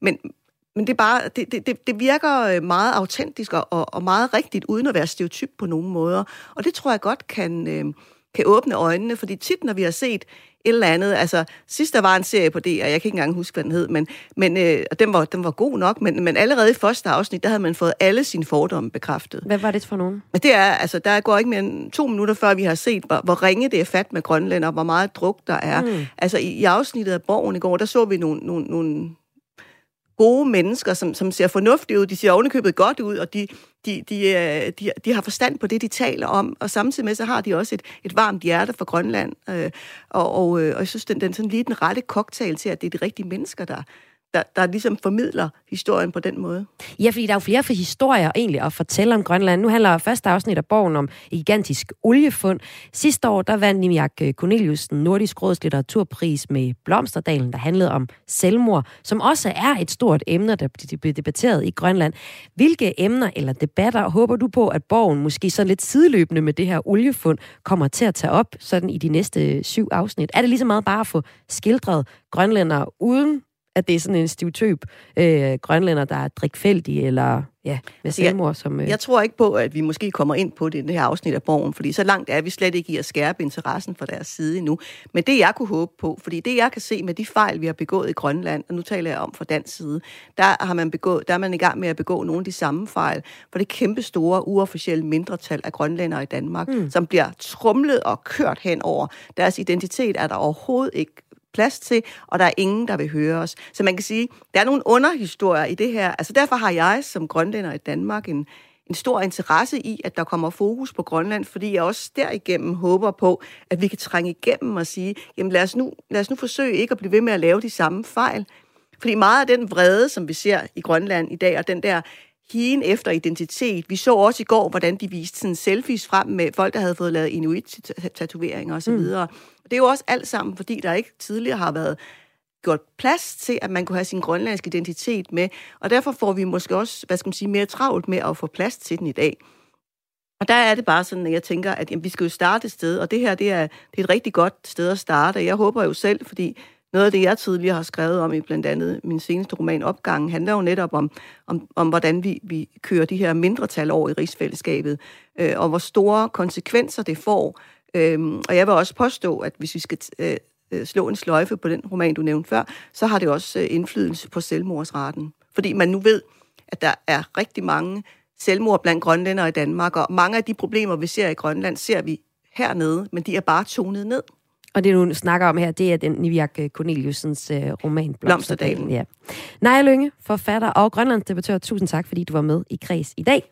L: men, men det, er bare, det, det, det virker meget autentisk og, og meget rigtigt, uden at være stereotyp på nogen måder. Og det tror jeg godt kan, øh, kan åbne øjnene, fordi tit, når vi har set et eller andet. Altså, sidst der var en serie på DR, jeg kan ikke engang huske, hvad den hed, men, men øh, den, var, den var god nok, men, men allerede i første afsnit, der havde man fået alle sine fordomme bekræftet.
A: Hvad var det for nogen?
L: Men det er, altså, der går ikke mere end to minutter, før vi har set, hvor, hvor ringe det er fat med Grønland, og hvor meget druk der er. Mm. Altså, i, i afsnittet af Borgen i går, der så vi nogle, nogle, nogle gode mennesker, som, som ser fornuftige ud. De ser ovenikøbet godt ud, og de, de, de, øh, de, de har forstand på det, de taler om. Og samtidig med, så har de også et, et varmt hjerte for Grønland. Øh, og, og, øh, og jeg synes, den, den sådan lige den rette cocktail til, at det er de rigtige mennesker, der, der, der ligesom formidler historien på den måde.
A: Ja, fordi der er jo flere for historier egentlig at fortælle om Grønland. Nu handler første afsnit af bogen om et gigantisk oliefund. Sidste år, der vandt Nimiak øh, Cornelius den Nordisk Råds litteraturpris med Blomsterdalen, der handlede om selvmord, som også er et stort emne, der bliver debatteret i Grønland. Hvilke emner eller debatter håber du på, at bogen måske så lidt sideløbende med det her oliefund kommer til at tage op sådan i de næste syv afsnit? Er det lige så meget bare at få skildret grønlænder uden at det er sådan en stereotyp øh, grønlænder, der er drikfældige, eller ja, med selvmord. Som,
L: øh... Jeg tror ikke på, at vi måske kommer ind på det i det her afsnit af Borgen, fordi så langt er vi slet ikke i at skærpe interessen for deres side endnu. Men det, jeg kunne håbe på, fordi det, jeg kan se med de fejl, vi har begået i Grønland, og nu taler jeg om fra dansk side, der, har man begået, der er man i gang med at begå nogle af de samme fejl, for det kæmpe store, uofficielle mindretal af grønlændere i Danmark, mm. som bliver trumlet og kørt hen over. Deres identitet er der overhovedet ikke plads til, og der er ingen, der vil høre os. Så man kan sige, der er nogle underhistorier i det her. Altså derfor har jeg som grønlænder i Danmark en, en stor interesse i, at der kommer fokus på Grønland, fordi jeg også derigennem håber på, at vi kan trænge igennem og sige, jamen lad os nu, lad os nu forsøge ikke at blive ved med at lave de samme fejl. Fordi meget af den vrede, som vi ser i Grønland i dag, og den der higen efter identitet. Vi så også i går, hvordan de viste sådan selfies frem med folk, der havde fået lavet inuit-tatoveringer osv. Mm. Det er jo også alt sammen, fordi der ikke tidligere har været gjort plads til, at man kunne have sin grønlandske identitet med, og derfor får vi måske også, hvad skal man sige, mere travlt med at få plads til den i dag. Og der er det bare sådan, at jeg tænker, at jamen, vi skal jo starte et sted, og det her det er, det er et rigtig godt sted at starte. Jeg håber jo selv, fordi noget af det, jeg tidligere har skrevet om i blandt andet min seneste roman Opgangen, handler jo netop om, om, om hvordan vi, vi kører de her mindretal over i rigsfællesskabet, øh, og hvor store konsekvenser det får. Øhm, og jeg vil også påstå, at hvis vi skal øh, øh, slå en sløjfe på den roman, du nævnte før, så har det også øh, indflydelse på selvmordsraten. Fordi man nu ved, at der er rigtig mange selvmord blandt grønlændere i Danmark, og mange af de problemer, vi ser i Grønland, ser vi hernede, men de er bare tonet ned.
A: Og det, du snakker om her, det er den Niviak Corneliusens øh, roman
L: Blomsterdalen.
A: Ja. Naja Lønge, forfatter og grønlandsdebattør, tusind tak, fordi du var med i Kreds i dag,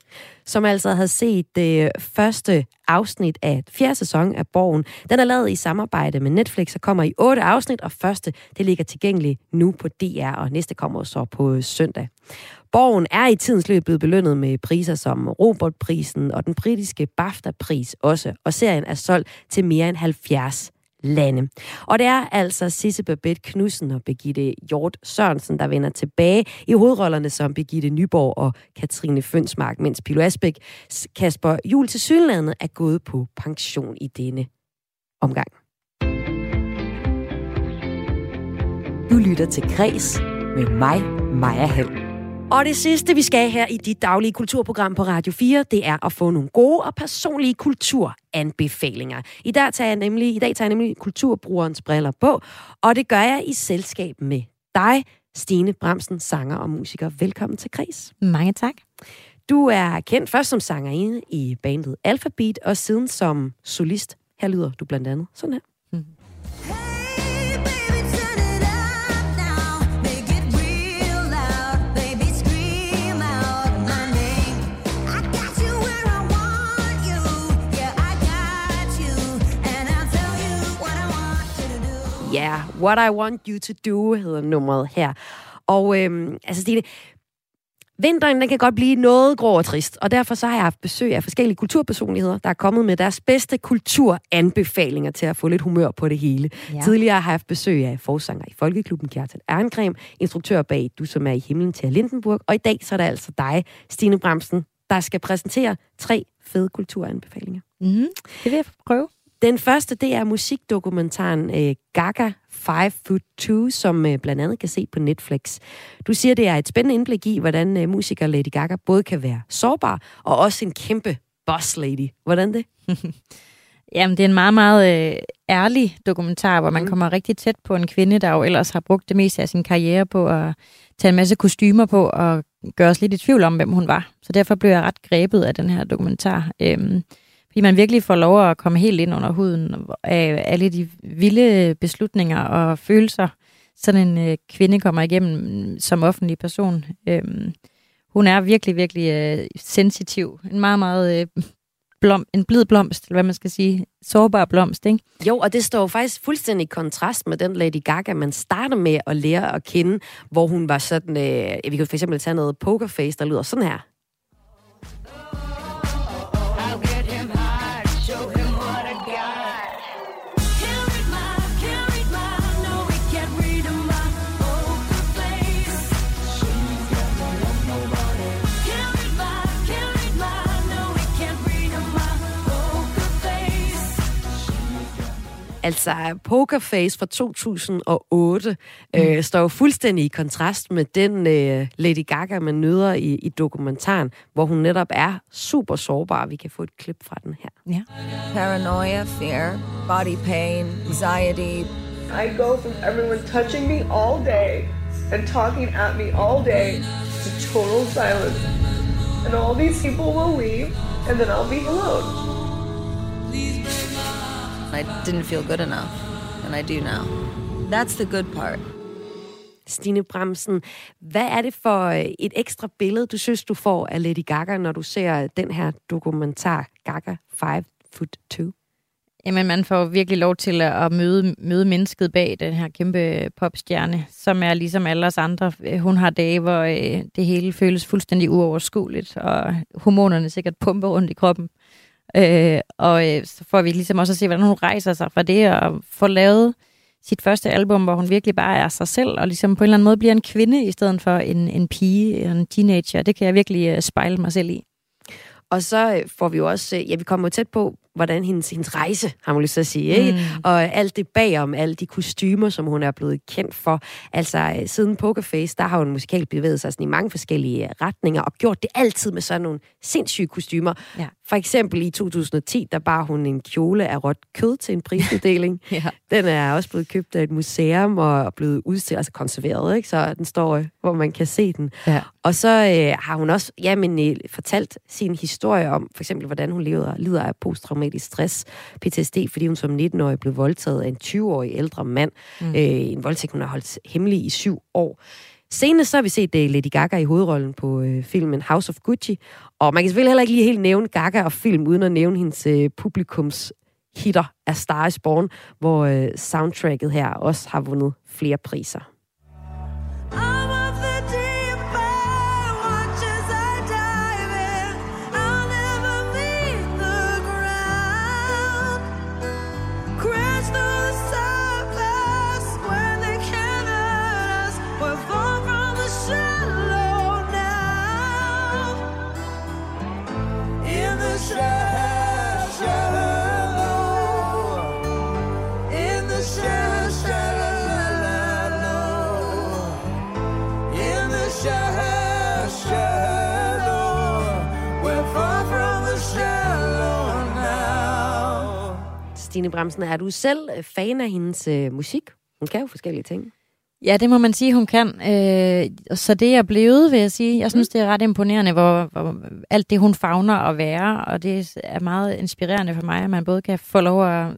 A: som altså havde set det første afsnit af fjerde sæson af Borgen. Den er lavet i samarbejde med Netflix og kommer i otte afsnit, og første, det ligger tilgængeligt nu på DR, og næste kommer så på søndag. Borgen er i tidens løb blevet belønnet med priser som Robotprisen og den britiske BAFTA-pris også, og serien er solgt til mere end 70 lande. Og det er altså Sisse Babette Knudsen og Begitte Hjort Sørensen, der vender tilbage i hovedrollerne som Begitte Nyborg og Katrine Fønsmark, mens Pilo Asbæk Kasper Jul til Sydlandet er gået på pension i denne omgang. Du lytter til Græs med mig, Maja Hall. Og det sidste, vi skal her i dit daglige kulturprogram på Radio 4, det er at få nogle gode og personlige kulturanbefalinger. I dag tager jeg nemlig, i dag tager jeg nemlig kulturbrugerens briller på, og det gør jeg i selskab med dig, Stine Bremsen, sanger og musiker. Velkommen til Kris.
K: Mange tak.
A: Du er kendt først som sangerinde i bandet Alphabet, og siden som solist. Her lyder du blandt andet sådan her. Yeah, What I Want You To Do hedder nummeret her. Og øhm, altså Stine, vinteren den kan godt blive noget grå og trist, og derfor så har jeg haft besøg af forskellige kulturpersonligheder, der er kommet med deres bedste kulturanbefalinger til at få lidt humør på det hele. Ja. Tidligere har jeg haft besøg af forsanger i Folkeklubben Kjartan Erngrem, instruktør bag Du som er i himlen til Lindenburg, og i dag så er det altså dig, Stine Bremsen, der skal præsentere tre fede kulturanbefalinger.
K: Mm, det vil jeg prøve.
A: Den første, det er musikdokumentaren øh, Gaga 5 Foot 2, som øh, blandt andet kan se på Netflix. Du siger, det er et spændende indblik i, hvordan øh, musiker Lady Gaga både kan være sårbar og også en kæmpe boss lady. Hvordan det?
K: Jamen, det er en meget, meget øh, ærlig dokumentar, hvor man mm. kommer rigtig tæt på en kvinde, der jo ellers har brugt det meste af sin karriere på at tage en masse kostymer på og gøre os lidt i tvivl om, hvem hun var. Så derfor blev jeg ret grebet af den her dokumentar. Øhm, fordi man virkelig får lov at komme helt ind under huden af alle de vilde beslutninger og følelser, sådan en øh, kvinde kommer igennem som offentlig person. Øhm, hun er virkelig, virkelig øh, sensitiv. En meget, meget øh, blom, en blid blomst, eller hvad man skal sige. Sårbar blomst, ikke?
A: Jo, og det står faktisk fuldstændig i kontrast med den Lady Gaga, man starter med at lære at kende, hvor hun var sådan, øh, vi kan for eksempel tage noget pokerface, der lyder sådan her. Altså, Pokerface fra 2008 mm. øh, står jo fuldstændig i kontrast med den øh, Lady Gaga, man nyder i, i dokumentaren, hvor hun netop er super sårbar. Vi kan få et klip fra den her.
K: Ja.
M: Paranoia, fear, body pain, anxiety.
N: I go from everyone touching me all day and talking at me all day to total silence. And all these people will leave, and then I'll be alone.
M: I didn't feel good enough, and I do now. That's the good part.
A: Stine Bremsen, hvad er det for øh, et ekstra billede, du synes, du får af Lady Gaga, når du ser den her dokumentar, Gaga 5 Foot 2?
K: Jamen, man får virkelig lov til at møde, møde mennesket bag den her kæmpe popstjerne, som er ligesom alle os andre. Hun har dage, hvor øh, det hele føles fuldstændig uoverskueligt, og hormonerne sikkert pumper rundt i kroppen. Øh, og øh, så får vi ligesom også at se, hvordan hun rejser sig fra det, og får lavet sit første album, hvor hun virkelig bare er sig selv, og ligesom på en eller anden måde bliver en kvinde, i stedet for en, en pige, en teenager. Det kan jeg virkelig uh, spejle mig selv i.
A: Og så øh, får vi jo også, ja, vi kommer jo tæt på, hvordan hendes, hendes rejse, har man lyst til at sige, ikke?
K: Mm.
A: Og alt det bagom, alle de kostymer, som hun er blevet kendt for. Altså, øh, siden Pokerface, der har hun musikalt bevæget sig sådan i mange forskellige øh, retninger, og gjort det altid med sådan nogle sindssyge kostymer.
K: Ja.
A: For eksempel i 2010, der bar hun en kjole af råt kød til en prisuddeling.
K: ja.
A: Den er også blevet købt af et museum og blevet udstillet, altså konserveret, ikke? så den står, øh, hvor man kan se den.
K: Ja.
A: Og så øh, har hun også jamen, øh, fortalt sin historie om, for eksempel, hvordan hun levede, lider af posttraumatisk stress, PTSD, fordi hun som 19-årig blev voldtaget af en 20-årig ældre mand. Mm. Øh, en voldtægt, hun har holdt hemmelig i syv år. Senest så har vi set uh, Lady Gaga i hovedrollen på uh, filmen House of Gucci. Og man kan selvfølgelig heller ikke lige helt nævne Gaga og film, uden at nævne hendes øh, uh, publikums hitter af Star is Born, hvor uh, soundtracket her også har vundet flere priser. Stine Bremsen, er du selv øh, fan af hendes øh, musik? Hun kan jo forskellige ting.
K: Ja, det må man sige, hun kan. Øh, så det er blevet, vil jeg sige. Jeg synes, det er ret imponerende, hvor, hvor alt det, hun fagner at være, og det er meget inspirerende for mig, at man både kan få lov at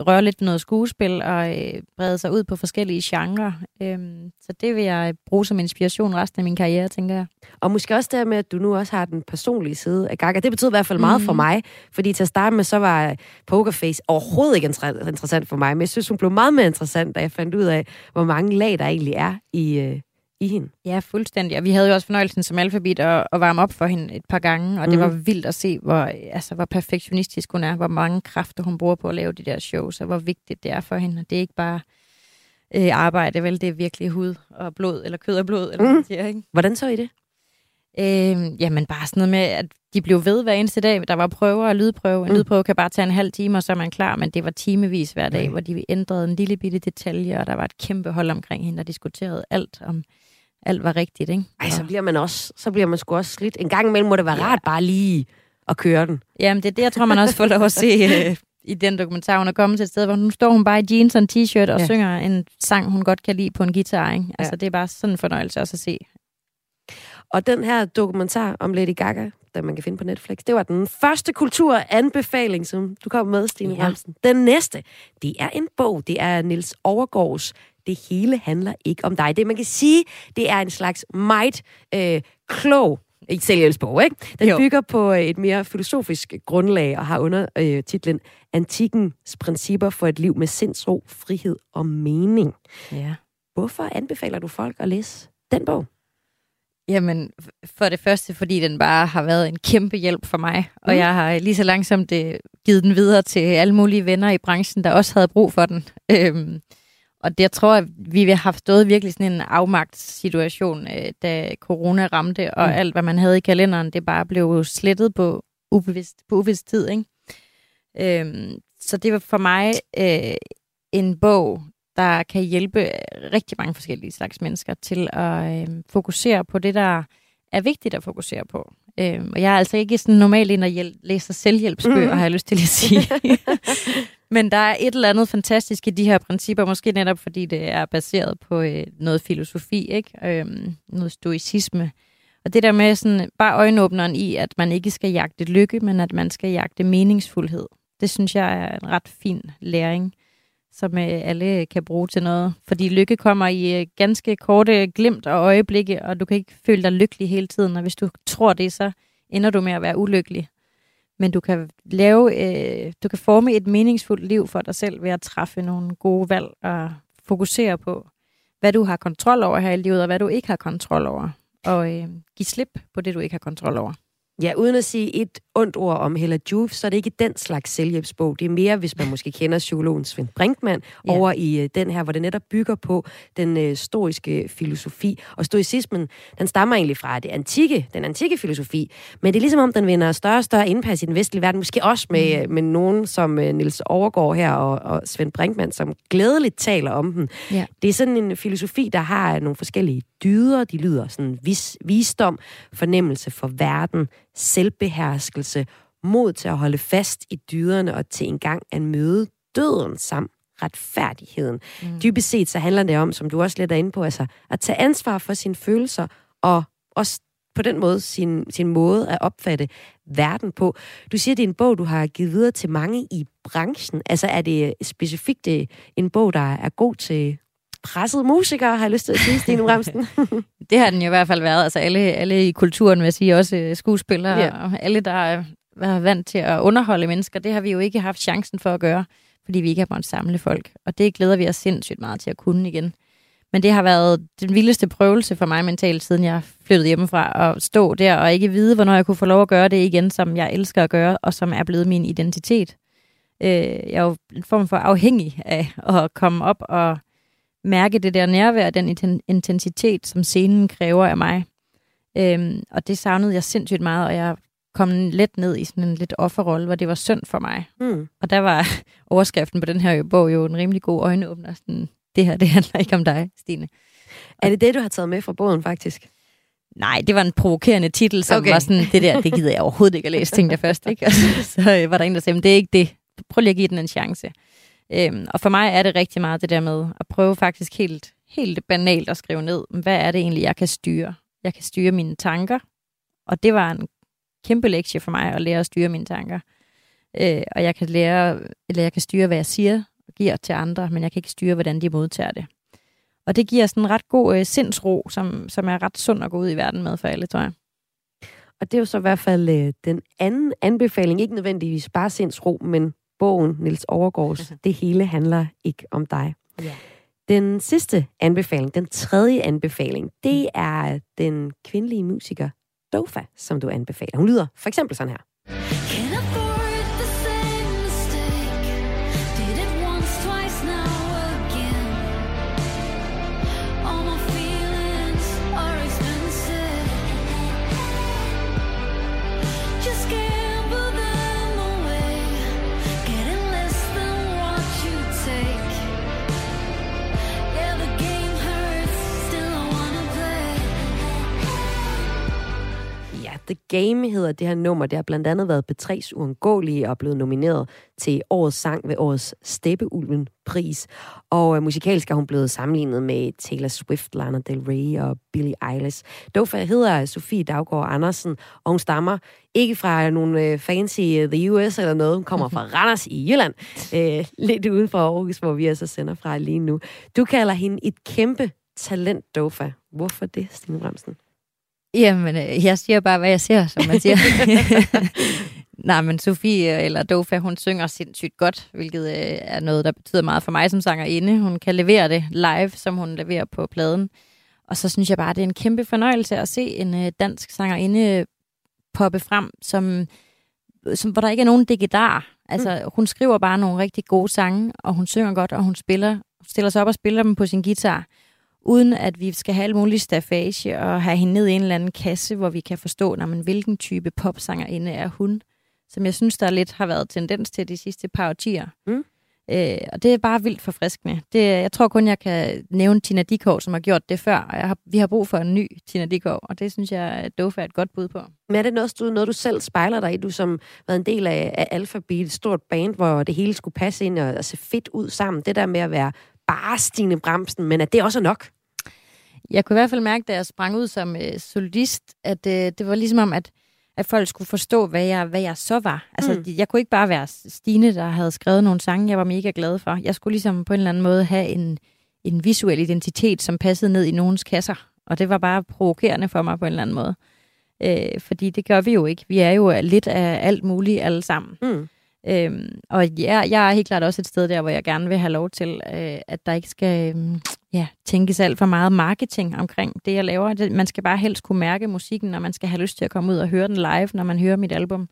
K: røre lidt noget skuespil og øh, brede sig ud på forskellige genrer. Øhm, så det vil jeg bruge som inspiration resten af min karriere, tænker jeg.
A: Og måske også der med, at du nu også har den personlige side af Gaga. Det betyder i hvert fald meget mm. for mig, fordi til at starte med, så var Pokerface overhovedet ikke inter- interessant for mig, men jeg synes, hun blev meget mere interessant, da jeg fandt ud af, hvor mange lag der egentlig er i, øh, i hende.
K: Ja, fuldstændig. Og vi havde jo også fornøjelsen som alfabet at, at varme op for hende et par gange, og det
A: Mhm.
K: var vildt at se, hvor, altså, hvor perfektionistisk hun er, hvor mange kræfter hun bruger på at lave de der shows, og hvor vigtigt det er for hende. Det er ikke bare øh, arbejde, vel? Det er virkelig hud og blod, eller kød og blod, eller hvad man
A: Mhm.
K: siger, ikke?
A: Hvordan så I det?
K: Øh, jamen bare sådan noget med, at de blev ved hver eneste dag. Der var prøver og lydprøve. En
A: Mm.
K: lydprøve kan bare tage en halv time, og så er man klar, men det var timevis hver dag, hvor de ændrede en lille bitte detalje, og der var et kæmpe hold omkring hende, der diskuterede alt om alt var rigtigt, ikke?
A: Ej, så bliver man også, så bliver man sgu også slidt. En gang imellem må det være ja. rart bare lige at køre den.
K: Jamen, det er det, jeg tror, man også får lov at se øh, i den dokumentar. Hun er kommet til et sted, hvor nu står hun bare i jeans og en t-shirt og
A: Ja.
K: ja. synger en sang, hun godt kan lide på en guitar, ikke? Altså, det er bare sådan en fornøjelse også at se.
A: Og den her dokumentar om Lady Gaga, der man kan finde på Netflix, det var den første kulturanbefaling, som du kom med, Stine
K: Ja.
A: ja. Bremsen. Den næste, det er en bog. Det er Nils Overgaards Det hele handler ikke om dig. Det man kan sige, det er en slags meget øh, klog i selvhjælpsbog, ikke? Den
K: Jo.
A: bygger på øh, et mere filosofisk grundlag og har under øh, titlen Antikkens principper for et liv med sindsro, frihed og mening.
K: Ja.
A: Hvorfor anbefaler du folk at læse den bog?
K: Jamen, for det første, fordi den bare har været en kæmpe hjælp for mig. Og
A: Mm.
K: jeg har lige så langsomt øh, givet den videre til alle mulige venner i branchen, der også havde brug for den. Øhm, og det, jeg tror, at vi har haft stået virkelig sådan en afmagtssituation, øh, da corona ramte, og
A: Mm.
K: alt, hvad man havde i kalenderen, det bare blev slettet på ubevidst, på ubevidst tid. Ikke? Øhm, så det var for mig øh, en bog, der kan hjælpe rigtig mange forskellige slags mennesker til at øh, fokusere på det, der er vigtigt at fokusere på. Øh, og jeg er altså ikke sådan normalt ind og hjæl- læser selvhjælpsbøger,
A: Mhm.
K: har jeg lyst til at sige. Men der er et eller andet fantastisk i de her principper, måske netop fordi det er baseret på øh, noget filosofi, ikke? Øhm, noget stoicisme. Og det der med sådan, bare øjenåbneren i, at man ikke skal jagte lykke, men at man skal jagte meningsfuldhed. Det synes jeg er en ret fin læring, som øh, alle kan bruge til noget. Fordi lykke kommer i øh, ganske korte glimt og øjeblikke, og du kan ikke føle dig lykkelig hele tiden. Og hvis du tror det, så ender du med at være ulykkelig. Men du kan lave, øh, du kan forme et meningsfuldt liv for dig selv ved at træffe nogle gode valg og fokusere på, hvad du har kontrol over her i livet, og hvad du ikke har kontrol over. Og øh, give slip på det, du ikke har kontrol over.
A: Ja, uden at sige et ondt ord om Hella Juf, så er det ikke den slags selvhjælpsbog. Det er mere, hvis man måske kender psykologen Svend Brinkmann, ja. over i øh, den her, hvor det netop bygger på den øh, stoiske filosofi. Og stoicismen, den stammer egentlig fra det antikke, den antikke filosofi, men det er ligesom om, den vinder større og større indpas i den vestlige verden, måske også med, mm. med nogen som øh, Nils Overgaard her og, og Svend Brinkmann, som glædeligt taler om den.
K: Ja.
A: Det er sådan en filosofi, der har nogle forskellige dyder. De lyder sådan vis, visdom, fornemmelse for verden, selvbeherskelse, mod til at holde fast i dyderne og til engang at møde døden samt retfærdigheden. Mm. Dybest set så handler det om, som du også lidt er inde på, altså at tage ansvar for sine følelser og også på den måde sin, sin måde at opfatte verden på. Du siger, det er en bog, du har givet videre til mange i branchen. Altså er det specifikt øh, en bog, der er god til pressede musikere, har jeg lyst til at sige, Stine Ramsen.
K: det har den jo i hvert fald været. Altså alle, alle i kulturen, vil jeg sige, også øh, skuespillere,
A: Ja.
K: og alle, der er er vant til at underholde mennesker, det har vi jo ikke haft chancen for at gøre, fordi vi ikke har måttet samle folk. Og det glæder vi os sindssygt meget til at kunne igen. Men det har været den vildeste prøvelse for mig mentalt, siden jeg flyttede hjemmefra, at stå der og ikke vide, hvornår jeg kunne få lov at gøre det igen, som jeg elsker at gøre, og som er blevet min identitet. Øh, jeg er jo en form for afhængig af at komme op og mærke det der nærvær, den inten- intensitet, som scenen kræver af mig. Øhm, og det savnede jeg sindssygt meget, og jeg kom let ned i sådan en lidt offerrolle, hvor det var synd for mig.
A: Mm.
K: Og der var overskriften på den her bog jo en rimelig god øjenåbner. Sådan, det her, det handler ikke om dig, Stine.
A: Er det det, du har taget med fra bogen, faktisk?
K: Nej, det var en provokerende titel, som
A: Okay.
K: var sådan, det der, det gider jeg overhovedet ikke at læse, tænkte jeg først. Ikke? Og så, så øh, var der en, der sagde, det er ikke det. Prøv lige at give den en chance. Øhm, og for mig er det rigtig meget det der med at prøve faktisk helt, helt banalt at skrive ned, hvad er det egentlig, jeg kan styre? Jeg kan styre mine tanker, og det var en kæmpe lektie for mig at lære at styre mine tanker. Øh, og jeg kan lære, eller jeg kan styre, hvad jeg siger og giver til andre, men jeg kan ikke styre, hvordan de modtager det. Og det giver sådan en ret god øh, sindsro, som, som er ret sund at gå ud i verden med for alle, tror jeg.
A: Og det er jo så i hvert fald øh, den anden anbefaling. Ikke nødvendigvis bare sindsro, men bogen Nils Overgaards Det hele handler ikke om dig.
K: Ja.
A: Den sidste anbefaling, den tredje anbefaling, det er den kvindelige musiker Dofa, som du anbefaler. Hun lyder for eksempel sådan her. Game hedder det her nummer. Det har blandt andet været P3's uundgåelige og blevet nomineret til årets sang ved årets Steppeulven-pris. Og øh, musikalsk er hun blevet sammenlignet med Taylor Swift, Lana Del Rey og Billie Eilish. Dofa hedder Sofie Daggaard Andersen, og hun stammer ikke fra nogle øh, fancy øh, The US eller noget. Hun kommer fra Randers i Jylland, øh, lidt uden for Aarhus, hvor vi altså sender fra lige nu. Du kalder hende et kæmpe talent, Dofa. Hvorfor det, Stine Bremsen?
K: Jamen, øh, jeg siger bare, hvad jeg ser, som man siger. Nej, men Sofie øh, eller Dofa, hun synger sindssygt godt, hvilket øh, er noget, der betyder meget for mig som sangerinde. Hun kan levere det live, som hun leverer på pladen. Og så synes jeg bare, det er en kæmpe fornøjelse at se en øh, dansk sangerinde poppe frem, som, som, hvor der ikke er nogen digedar. Altså, mm. hun skriver bare nogle rigtig gode sange, og hun synger godt, og hun spiller, stiller sig op og spiller dem på sin guitar uden at vi skal have alle mulige staffage og have hende ned i en eller anden kasse, hvor vi kan forstå, når man, hvilken type popsangerinde er hun, som jeg synes, der lidt har været tendens til de sidste par årtier.
A: Mm.
K: Øh, og det er bare vildt forfriskende. Det, jeg tror kun, jeg kan nævne Tina Dikov, som har gjort det før, og jeg har, vi har brug for en ny Tina Dikov, og det synes jeg, Dofa er et godt bud på.
A: Men er det noget, du, noget, du selv spejler dig i? Du som været en del af, af Alphabet, et stort band, hvor det hele skulle passe ind og, og se fedt ud sammen. Det der med at være bare Stine Bremsen, men at det også er nok?
K: Jeg kunne i hvert fald mærke, da jeg sprang ud som øh, solist, at øh, det var ligesom om, at, at folk skulle forstå, hvad jeg, hvad jeg så var. Altså,
A: mm.
K: jeg kunne ikke bare være Stine, der havde skrevet nogle sange, jeg var mega glad for. Jeg skulle ligesom på en eller anden måde have en, en visuel identitet, som passede ned i nogens kasser. Og det var bare provokerende for mig på en eller anden måde. Øh, fordi det gør vi jo ikke. Vi er jo lidt af alt muligt alle sammen.
A: Mm.
K: Øhm, og ja, jeg er helt klart også et sted der, hvor jeg gerne vil have lov til, øh, at der ikke skal øh, ja, tænkes alt for meget marketing omkring det, jeg laver. Det, man skal bare helst kunne mærke musikken, og man skal have lyst til at komme ud og høre den live, når man hører mit album.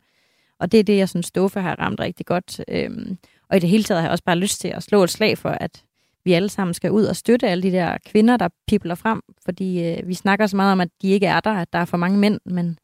K: Og det er det, jeg synes, Stoffe har ramt rigtig godt. Øhm, og i det hele taget har jeg også bare lyst til at slå et slag for, at vi alle sammen skal ud og støtte alle de der kvinder, der pipler frem. Fordi øh, vi snakker så meget om, at de ikke er der, at der er for mange mænd, men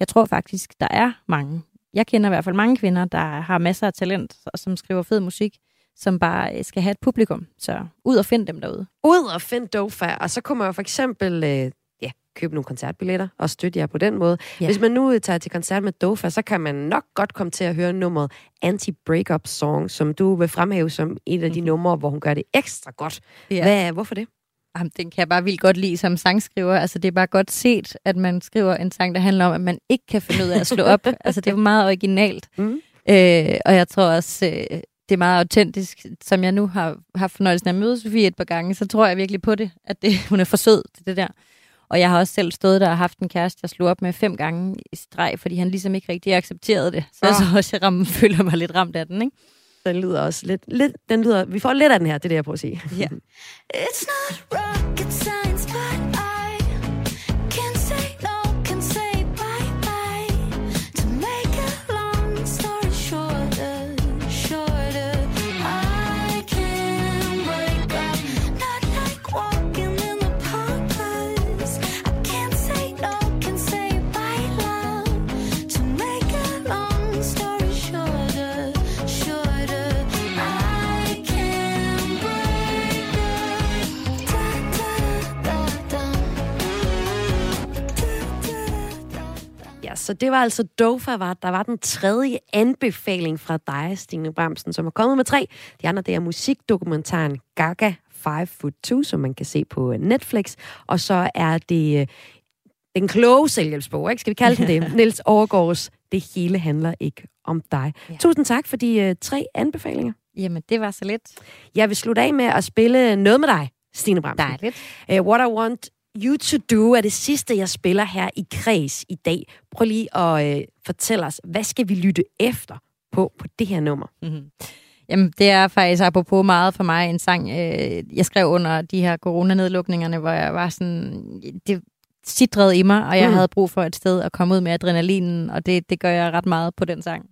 K: jeg tror faktisk, der er mange. Jeg kender i hvert fald mange kvinder, der har masser af talent, og som skriver fed musik, som bare øh, skal have et publikum. Så ud og find dem derude.
A: Ud og find Dofa, og så kommer jeg for eksempel øh, ja, købe nogle koncertbilletter og støtte jer på den måde. Ja. Hvis man nu tager til koncert med Dofa, så kan man nok godt komme til at høre nummeret Anti-Breakup Song, som du vil fremhæve som et af de mm-hmm. numre, hvor hun gør det ekstra godt. Ja. Hvad, hvorfor det?
K: Jamen, den kan jeg bare vildt godt lide som sangskriver. Altså, det er bare godt set, at man skriver en sang, der handler om, at man ikke kan finde ud af at slå op. altså, det er meget originalt. Mm. Øh, og jeg tror også, øh, det er meget autentisk. Som jeg nu har haft fornøjelsen af at møde Sofie et par gange, så tror jeg virkelig på det, at det, hun er for sød til det der. Og jeg har også selv stået der og haft en kæreste, jeg slog op med fem gange i streg, fordi han ligesom ikke rigtig accepterede det. Så oh. jeg så også, jeg rammer, føler mig lidt ramt af den, ikke?
A: Den lyder også lidt, lidt den lyder, vi får lidt af den her, det er det, jeg prøver at sige.
K: Ja.
O: It's not rocket science, but
A: så det var altså Dofa, var, der var den tredje anbefaling fra dig, Stine Bramsen, som er kommet med tre. De andre, det er musikdokumentaren Gaga 5 Foot 2, som man kan se på Netflix. Og så er det øh, den kloge selvhjælpsbog, ikke? Skal vi kalde den det? Niels Overgaards Det hele handler ikke om dig. Ja. Tusind tak for de øh, tre anbefalinger.
K: Jamen, det var så lidt.
A: Jeg vil slutte af med at spille noget med dig, Stine Bramsen.
K: Dejligt.
A: Uh, What I Want You To Do er det sidste, jeg spiller her i Kreds i dag. Prøv lige at uh, fortælle os, hvad skal vi lytte efter på på det her nummer?
K: Mm-hmm. Jamen, det er faktisk apropos meget for mig en sang, øh, jeg skrev under de her coronanedlukningerne, hvor jeg var sådan, det sidrede i mig, og jeg
A: Mm.
K: havde brug for et sted at komme ud med adrenalinen, og det, det gør jeg ret meget på den sang.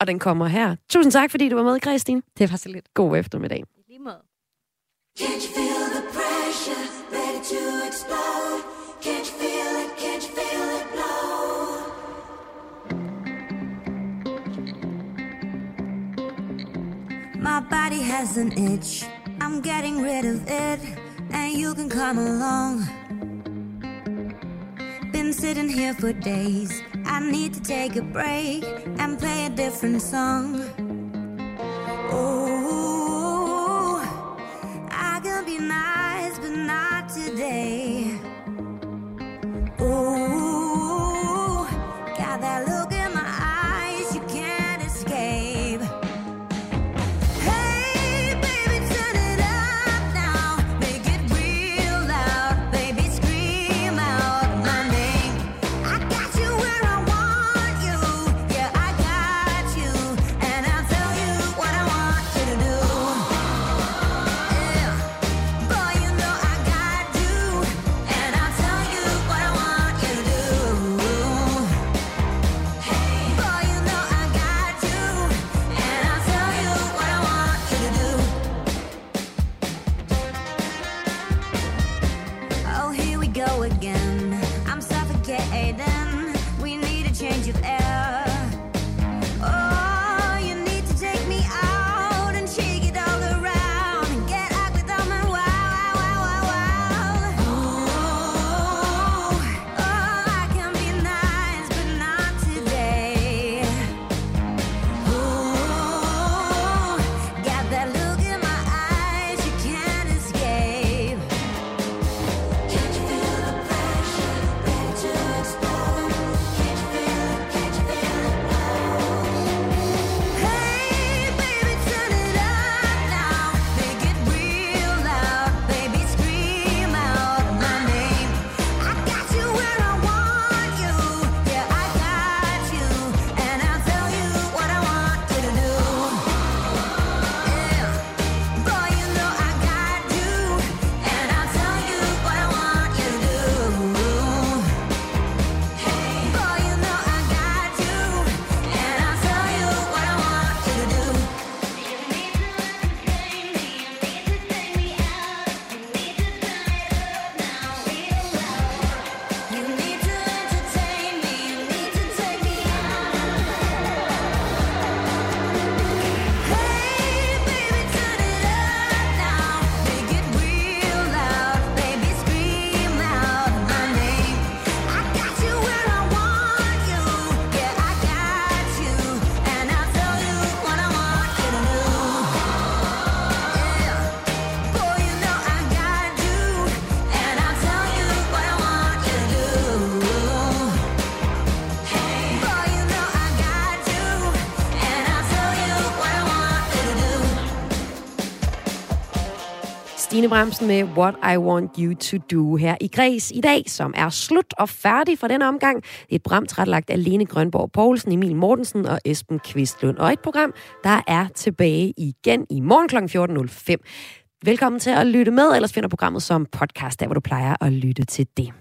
A: Og den kommer her. Tusind tak, fordi du var med i Kreds, Stine.
K: Det var så lidt.
A: God eftermiddag.
K: Lige måde.
O: Can't you feel the pressure ready to My body has an itch. I'm getting rid of it, and you can come along. Been sitting here for days. I need to take a break and play a different song.
A: Stine Bremsen med What I Want You To Do her i Græs i dag, som er slut og færdig for den omgang. Det er et program trætlagt af Lene Grønborg Poulsen, Emil Mortensen og Esben Kvistlund. Og et program, der er tilbage igen i morgen kl. 14.05. Velkommen til at lytte med, ellers finder programmet som podcast, der hvor du plejer at lytte til det.